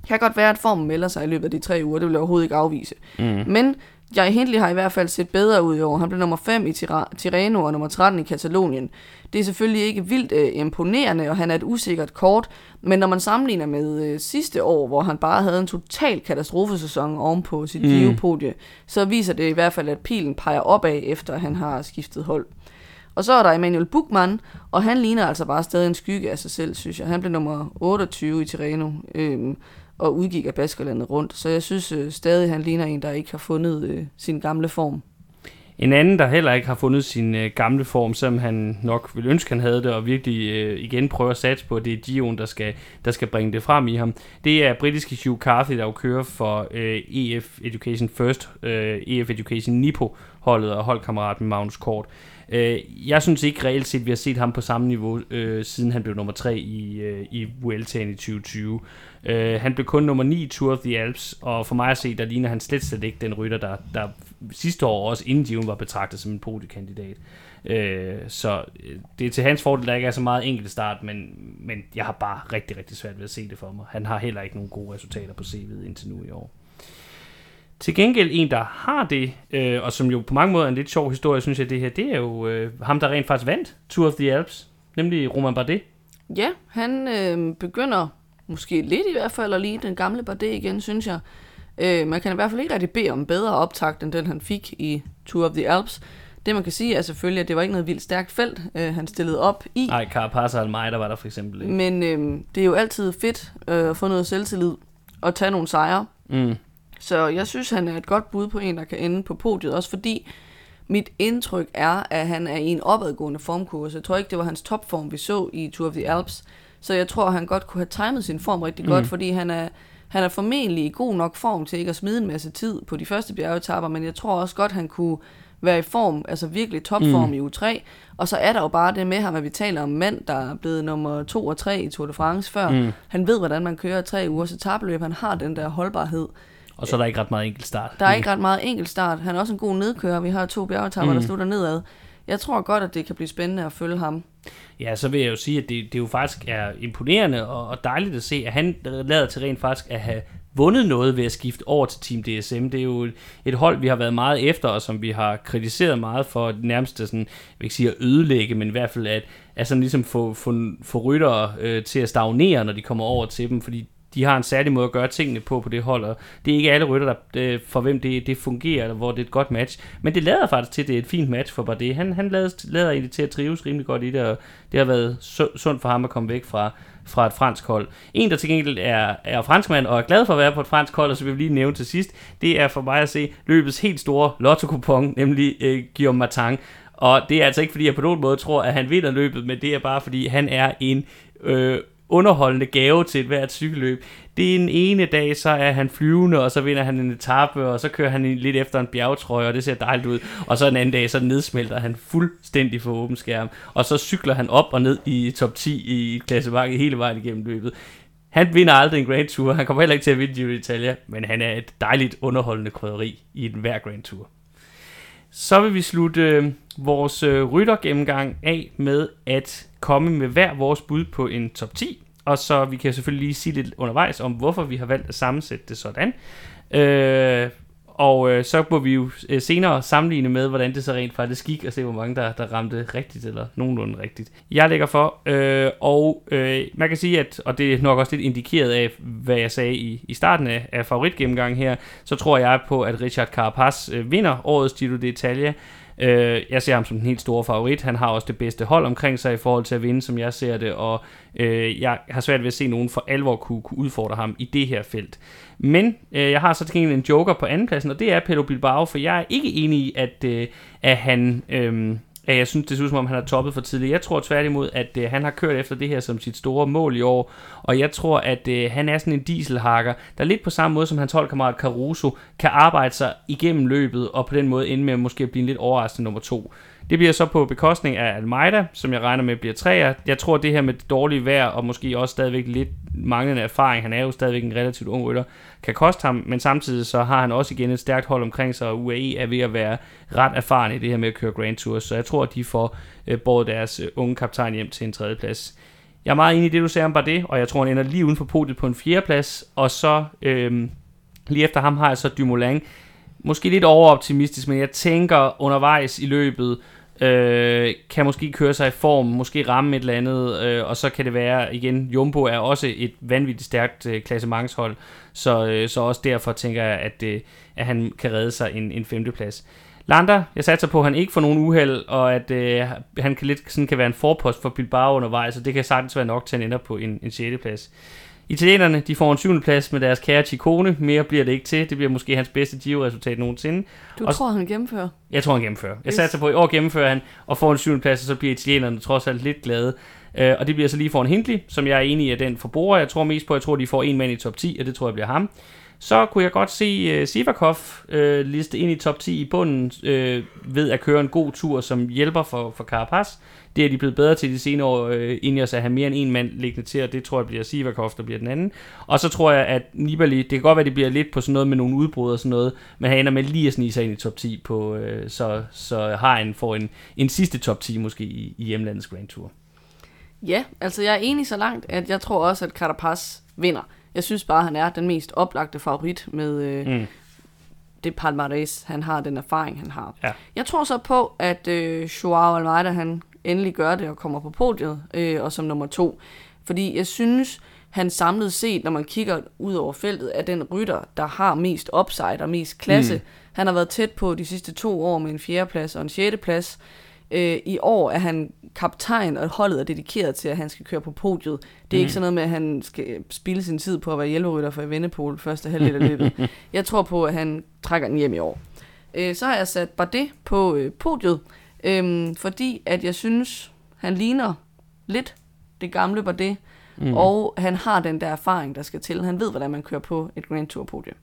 Det kan godt være, at formen melder sig i løbet af de tre uger, det vil jeg overhovedet ikke afvise. Mm. Men Jai Hindley har i hvert fald set bedre ud i år. Han blev nummer 5 i Tirreno og nummer 13 i Katalonien. Det er selvfølgelig ikke vildt øh, imponerende, og han er et usikkert kort, men når man sammenligner med øh, sidste år, hvor han bare havde en total katastrofesæson ovenpå sit mm. podie så viser det i hvert fald, at pilen peger opad, efter han har skiftet hold. Og så er der Emmanuel Buchmann, og han ligner altså bare stadig en skygge af sig selv, synes jeg. Han blev nummer 28 i Tirreno. Øhm, og udgik af Baskerlandet rundt. Så jeg synes øh, stadig, han ligner en, der ikke har fundet øh, sin gamle form. En anden, der heller ikke har fundet sin øh, gamle form, som han nok ville ønske, han havde det, og virkelig øh, igen prøver at satse på, det er Dion, der skal, der skal bringe det frem i ham. Det er britiske Hugh Carthy, der jo kører for øh, EF Education First, øh, EF Education Nipo-holdet og holdkammerat med Magnus Kort. Øh, jeg synes ikke reelt set, vi har set ham på samme niveau, øh, siden han blev nummer 3 i, øh, i Vueltaen i 2020. Øh, han blev kun nummer 9 i Tour of the Alps, og for mig at se, der ligner han slet slet ikke den rytter, der, der sidste år også inden Giroen var betragtet som en podiekandidat. Øh, så øh, det er til hans fordel, der ikke er så meget enkelt start, men, men jeg har bare rigtig, rigtig svært ved at se det for mig. Han har heller ikke nogen gode resultater på CV'et indtil nu i år. Til gengæld en, der har det, øh, og som jo på mange måder er en lidt sjov historie, synes jeg, det her, det er jo øh, ham, der rent faktisk vandt Tour of the Alps, nemlig Roman Bardet. Ja, han øh, begynder måske lidt i hvert fald at lige den gamle Bardet igen, synes jeg. Øh, man kan i hvert fald ikke rigtig bede om bedre optakt, end den han fik i Tour of the Alps. Det man kan sige er selvfølgelig, at det var ikke noget vildt stærkt felt, øh, han stillede op i. Nej, Carapaz og Almeida var der for eksempel ikke. Men øh, det er jo altid fedt øh, at få noget selvtillid og tage nogle sejre. Mm. Så jeg synes, han er et godt bud på en, der kan ende på podiet, også fordi mit indtryk er, at han er i en opadgående formkurs. Jeg tror ikke, det var hans topform, vi så i Tour of the Alps. Så jeg tror, han godt kunne have timet sin form rigtig mm. godt, fordi han er, han er formentlig i god nok form til ikke at smide en masse tid på de første bjergetapper, men jeg tror også godt, han kunne være i form, altså virkelig topform mm. i U3. Og så er der jo bare det med ham, at vi taler om mand, der er blevet nummer 2 og 3 i Tour de France før. Mm. Han ved, hvordan man kører tre uger så tabeløb. Han har den der holdbarhed. Og så er der ikke ret meget enkelt start. Der er ikke ret meget enkelt start. Han er også en god nedkører. Vi har to bjergetapper, mm. der slutter nedad. Jeg tror godt, at det kan blive spændende at følge ham. Ja, så vil jeg jo sige, at det, det jo faktisk er imponerende og, og dejligt at se, at han lader til rent faktisk at have vundet noget ved at skifte over til Team DSM. Det er jo et hold, vi har været meget efter, og som vi har kritiseret meget for nærmest sådan, jeg vil ikke sige at ødelægge, men i hvert fald at, at sådan ligesom få, få, få ryttere øh, til at stagnere, når de kommer over til dem, fordi de har en særlig måde at gøre tingene på på det hold, og det er ikke alle rytter, der, øh, for hvem det, det fungerer, eller hvor det er et godt match. Men det lader faktisk til, at det er et fint match for Bardet. Han, han lader, lader egentlig til at trives rimelig godt i det, og det har været sundt for ham at komme væk fra, fra et fransk hold. En, der til gengæld er, er franskmand og er glad for at være på et fransk hold, og så vil vi lige nævne til sidst, det er for mig at se løbets helt store lotto nemlig øh, Guillaume Martin. Og det er altså ikke, fordi jeg på nogen måde tror, at han vinder løbet, men det er bare, fordi han er en øh, underholdende gave til et hvert cykelløb. Det er en ene dag, så er han flyvende, og så vinder han en etape, og så kører han lidt efter en bjergetrøje, og det ser dejligt ud. Og så en anden dag, så nedsmelter han fuldstændig for åben skærm. Og så cykler han op og ned i top 10 i klassemarkedet hele vejen igennem løbet. Han vinder aldrig en Grand Tour. Han kommer heller ikke til at vinde Giro d'Italia, men han er et dejligt underholdende krydderi i den hver Grand Tour. Så vil vi slutte øh, vores øh, ryttergennemgang af med at komme med hver vores bud på en top 10. Og så vi kan selvfølgelig lige sige lidt undervejs om, hvorfor vi har valgt at sammensætte det sådan. Øh, og øh, så må vi jo øh, senere sammenligne med, hvordan det så rent faktisk gik, og se, hvor mange der, der ramte rigtigt, eller nogenlunde rigtigt. Jeg lægger for, øh, og øh, man kan sige, at, og det er nok også lidt indikeret af, hvad jeg sagde i, i starten af, af favoritgennemgangen her, så tror jeg på, at Richard Carapaz øh, vinder årets Giro d'Italia. Øh, jeg ser ham som den helt store favorit. Han har også det bedste hold omkring sig i forhold til at vinde, som jeg ser det, og øh, jeg har svært ved at se nogen for alvor kunne, kunne udfordre ham i det her felt. Men øh, jeg har så til gengæld en joker på andenpladsen, og det er Pedro Bilbao, for jeg er ikke enig i, at, øh, at han... Øh, at jeg synes, det ser ud som om, han har toppet for tidligt. Jeg tror tværtimod, at øh, han har kørt efter det her som sit store mål i år, og jeg tror, at øh, han er sådan en dieselhakker, der lidt på samme måde som hans holdkammerat Caruso, kan arbejde sig igennem løbet, og på den måde ende med at måske blive en lidt overraskende nummer to. Det bliver så på bekostning af Almeida, som jeg regner med bliver træer. Jeg tror, det her med det dårlige vejr, og måske også stadigvæk lidt manglende erfaring, han er jo stadigvæk en relativt ung rytter, kan koste ham, men samtidig så har han også igen et stærkt hold omkring sig, og UAE er ved at være ret erfaren i det her med at køre Grand Tours, så jeg tror, at de får øh, både deres øh, unge kaptajn hjem til en tredjeplads. Jeg er meget enig i det, du sagde om Bardet, og jeg tror, han ender lige uden for podiet på en fjerdeplads, og så øh, lige efter ham har jeg så Dumoulin. Måske lidt overoptimistisk, men jeg tænker undervejs i løbet, øh, kan måske køre sig i form, måske ramme et eller andet, øh, og så kan det være, igen, Jumbo er også et vanvittigt stærkt øh, klassementshold, så, øh, så også derfor tænker jeg, at, øh, at han kan redde sig en, en femteplads. Landa, jeg satser på, at han ikke får nogen uheld, og at øh, han kan lidt sådan kan være en forpost for Bilbao undervejs, så det kan sagtens være nok til, at han ender på en, en 6. plads. Italienerne, de får en syvende plads med deres kære Ciccone. Mere bliver det ikke til. Det bliver måske hans bedste Giro-resultat nogensinde. Du og, tror, han gennemfører? Jeg tror, han gennemfører. Jeg satser på, at i år gennemfører han og får en syvende plads, og så bliver italienerne trods alt lidt glade. Uh, og det bliver så lige for en Hindley, som jeg er enig i, at den forbruger. Jeg tror mest på, at jeg tror, de får en mand i top 10, og det tror jeg bliver ham. Så kunne jeg godt se uh, Sivakov uh, liste ind i top 10 i bunden uh, ved at køre en god tur, som hjælper for, for Carapaz. Det er de blevet bedre til de senere år, øh, jeg at have mere end en mand liggende til, og det tror jeg bliver Sivakov, der bliver den anden. Og så tror jeg, at Nibali, det kan godt være, at det bliver lidt på sådan noget med nogle udbrud og sådan noget, men han ender med lige at snige sig ind i top 10, på, øh, så, så har han får en, en sidste top 10 måske i, i hjemlandets Grand Tour. Ja, altså jeg er enig så langt, at jeg tror også, at Carapaz vinder. Jeg synes bare, han er den mest oplagte favorit med øh, mm. det palmarès, han har, den erfaring, han har. Ja. Jeg tror så på, at øh, Joao Almeida, han endelig gør det og kommer på podiet, øh, og som nummer to. Fordi jeg synes, han samlet set, når man kigger ud over feltet, er den rytter, der har mest upside og mest klasse. Mm. Han har været tæt på de sidste to år med en fjerdeplads og en sjetteplads. Øh, I år er han kaptajn, og holdet er dedikeret til, at han skal køre på podiet. Det er mm. ikke sådan noget med, at han skal spille sin tid på at være hjælperytter for Vennepol første halvdel af løbet. jeg tror på, at han trækker den hjem i år. Øh, så har jeg sat Bardet på øh, podiet, Øhm, fordi at jeg synes, han ligner lidt det gamle Bardet, mm. og han har den der erfaring, der skal til. Han ved, hvordan man kører på et Grand Tour podium.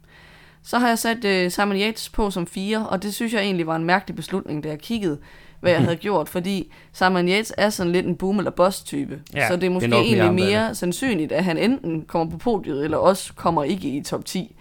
Så har jeg sat øh, Simon Yates på som fire, og det synes jeg egentlig var en mærkelig beslutning, da jeg kiggede, hvad jeg havde gjort, fordi Simon Yates er sådan lidt en boom eller boss type. Ja, så det er måske det er egentlig mere sandsynligt, at han enten kommer på podiet, eller også kommer ikke i top 10.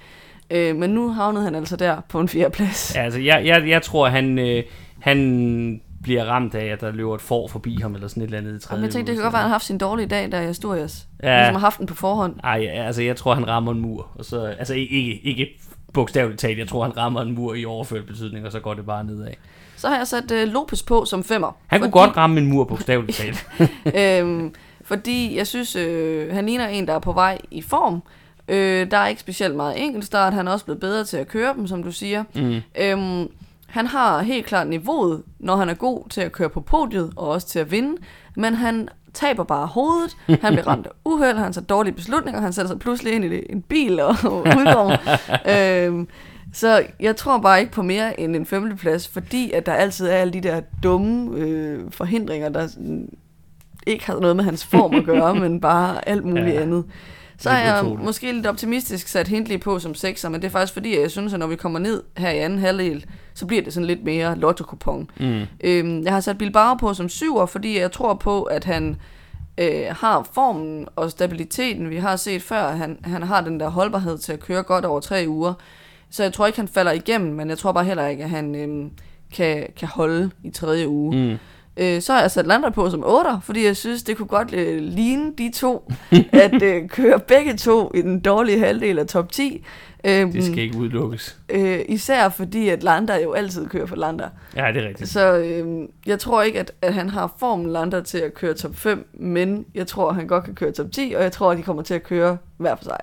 Øh, men nu havnede han altså der på en fjerde plads. Ja, altså jeg, jeg, jeg tror, han, øh, han bliver ramt af, at der løber et får forbi ham, eller sådan et eller andet i tredje Men jeg tænkte, det kan godt være, at han har haft sin dårlige dag, der i Asturias. Ja. Ligesom har haft den på forhånd. Nej, altså jeg tror, han rammer en mur. Og så, altså ikke, ikke bogstaveligt talt, jeg tror, han rammer en mur i overført betydning, og så går det bare nedad. Så har jeg sat uh, Lopez på som femmer. Han fordi... kunne godt ramme en mur, bogstaveligt talt. øhm, fordi jeg synes, øh, han ligner en, der er på vej i form. Øh, der er ikke specielt meget enkeltstart. Han er også blevet bedre til at køre dem, som du siger. Mm. Øhm, han har helt klart niveauet, når han er god til at køre på podiet og også til at vinde, men han taber bare hovedet, han bliver ramt af uheld, han tager dårlige beslutninger, han sætter sig pludselig ind i en bil og udgår. øhm, så jeg tror bare ikke på mere end en femteplads, fordi at der altid er alle de der dumme øh, forhindringer, der ikke har noget med hans form at gøre, men bare alt muligt Ja. andet. Så er jeg måske lidt optimistisk sat Hindley på som sekser, men det er faktisk fordi, at jeg synes, at når vi kommer ned her i anden halvdel, så bliver det sådan lidt mere lotto-kupon. Mm. Øhm, jeg har sat Bilbao på som syver, fordi jeg tror på, at han øh, har formen og stabiliteten. Vi har set før, han, han har den der holdbarhed til at køre godt over tre uger. Så jeg tror ikke, han falder igennem, men jeg tror bare heller ikke, at han øh, kan, kan holde i tredje uge. Mm. Øh, så har jeg sat Lander på som 8, fordi jeg synes, det kunne godt øh, ligne de to, at øh, køre begge to i den dårlige halvdel af top 10. Øh, Det skal ikke udelukkes. øh, især fordi, at Lander jo altid kører for Lander. Ja, det er rigtigt. Så øh, jeg tror ikke, at, at han har formen Lander til at køre top 5, men jeg tror, at han godt kan køre top 10, og jeg tror, at de kommer til at køre hver for sig.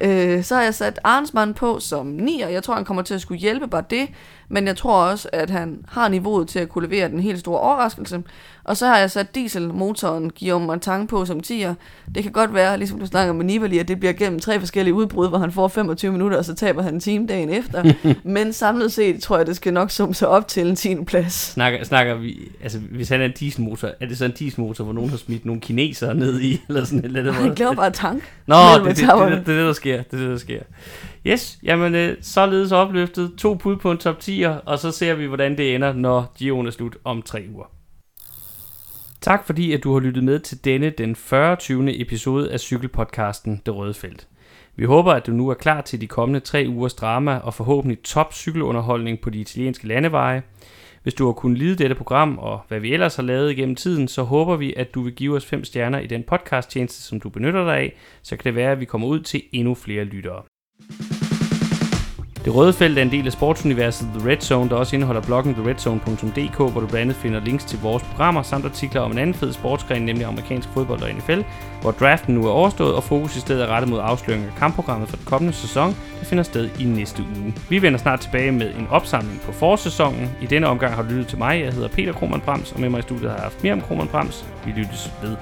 Øh, så har jeg sat Arnsmann på som 9, og jeg tror, han kommer til at skulle hjælpe bare det, men jeg tror også, at han har niveauet til at kunne levere den helt store overraskelse. Og så har jeg sat dieselmotoren Guillaume Martin på som 10'er. Det kan godt være, ligesom du snakker med Nibali, at det bliver gennem tre forskellige udbrud, hvor han får 25 minutter, og så taber han en time dagen efter. men samlet set tror jeg, det skal nok summe sig op til en 10. plads. Snakker, snakker vi, altså hvis han er en dieselmotor, er det så en dieselmotor, hvor nogen har smidt nogle kinesere ned i, eller sådan et eller andet? Han glemmer bare tank. Nå, det, det, det, det, det, er det, der sker. Det er det, der sker. Yes, jamen øh, således opløftet. To pud på en top 10'er, og så ser vi, hvordan det ender, når Giroen er slut om tre uger. Tak fordi, at du har lyttet med til denne, den 40. 20. episode af cykelpodcasten Det Røde Felt. Vi håber, at du nu er klar til de kommende tre ugers drama og forhåbentlig top cykelunderholdning på de italienske landeveje. Hvis du har kunnet lide dette program og hvad vi ellers har lavet igennem tiden, så håber vi, at du vil give os fem stjerner i den podcasttjeneste, som du benytter dig af, så kan det være, at vi kommer ud til endnu flere lyttere. Det røde felt er en del af sportsuniverset The Red Zone, der også indeholder bloggen theredzone.dk, hvor du blandt andet finder links til vores programmer, samt artikler om en anden fed sportsgren, nemlig amerikansk fodbold og NFL, hvor draften nu er overstået, og fokus i stedet er rettet mod afsløringen af kampprogrammet for den kommende sæson, der finder sted i næste uge. Vi vender snart tilbage med en opsamling på forsæsonen. I denne omgang har du lyttet til mig, jeg hedder Peter Krohmann Brams, og med mig i studiet har jeg haft Miriam Krohmann Brams. Vi lyttes ved.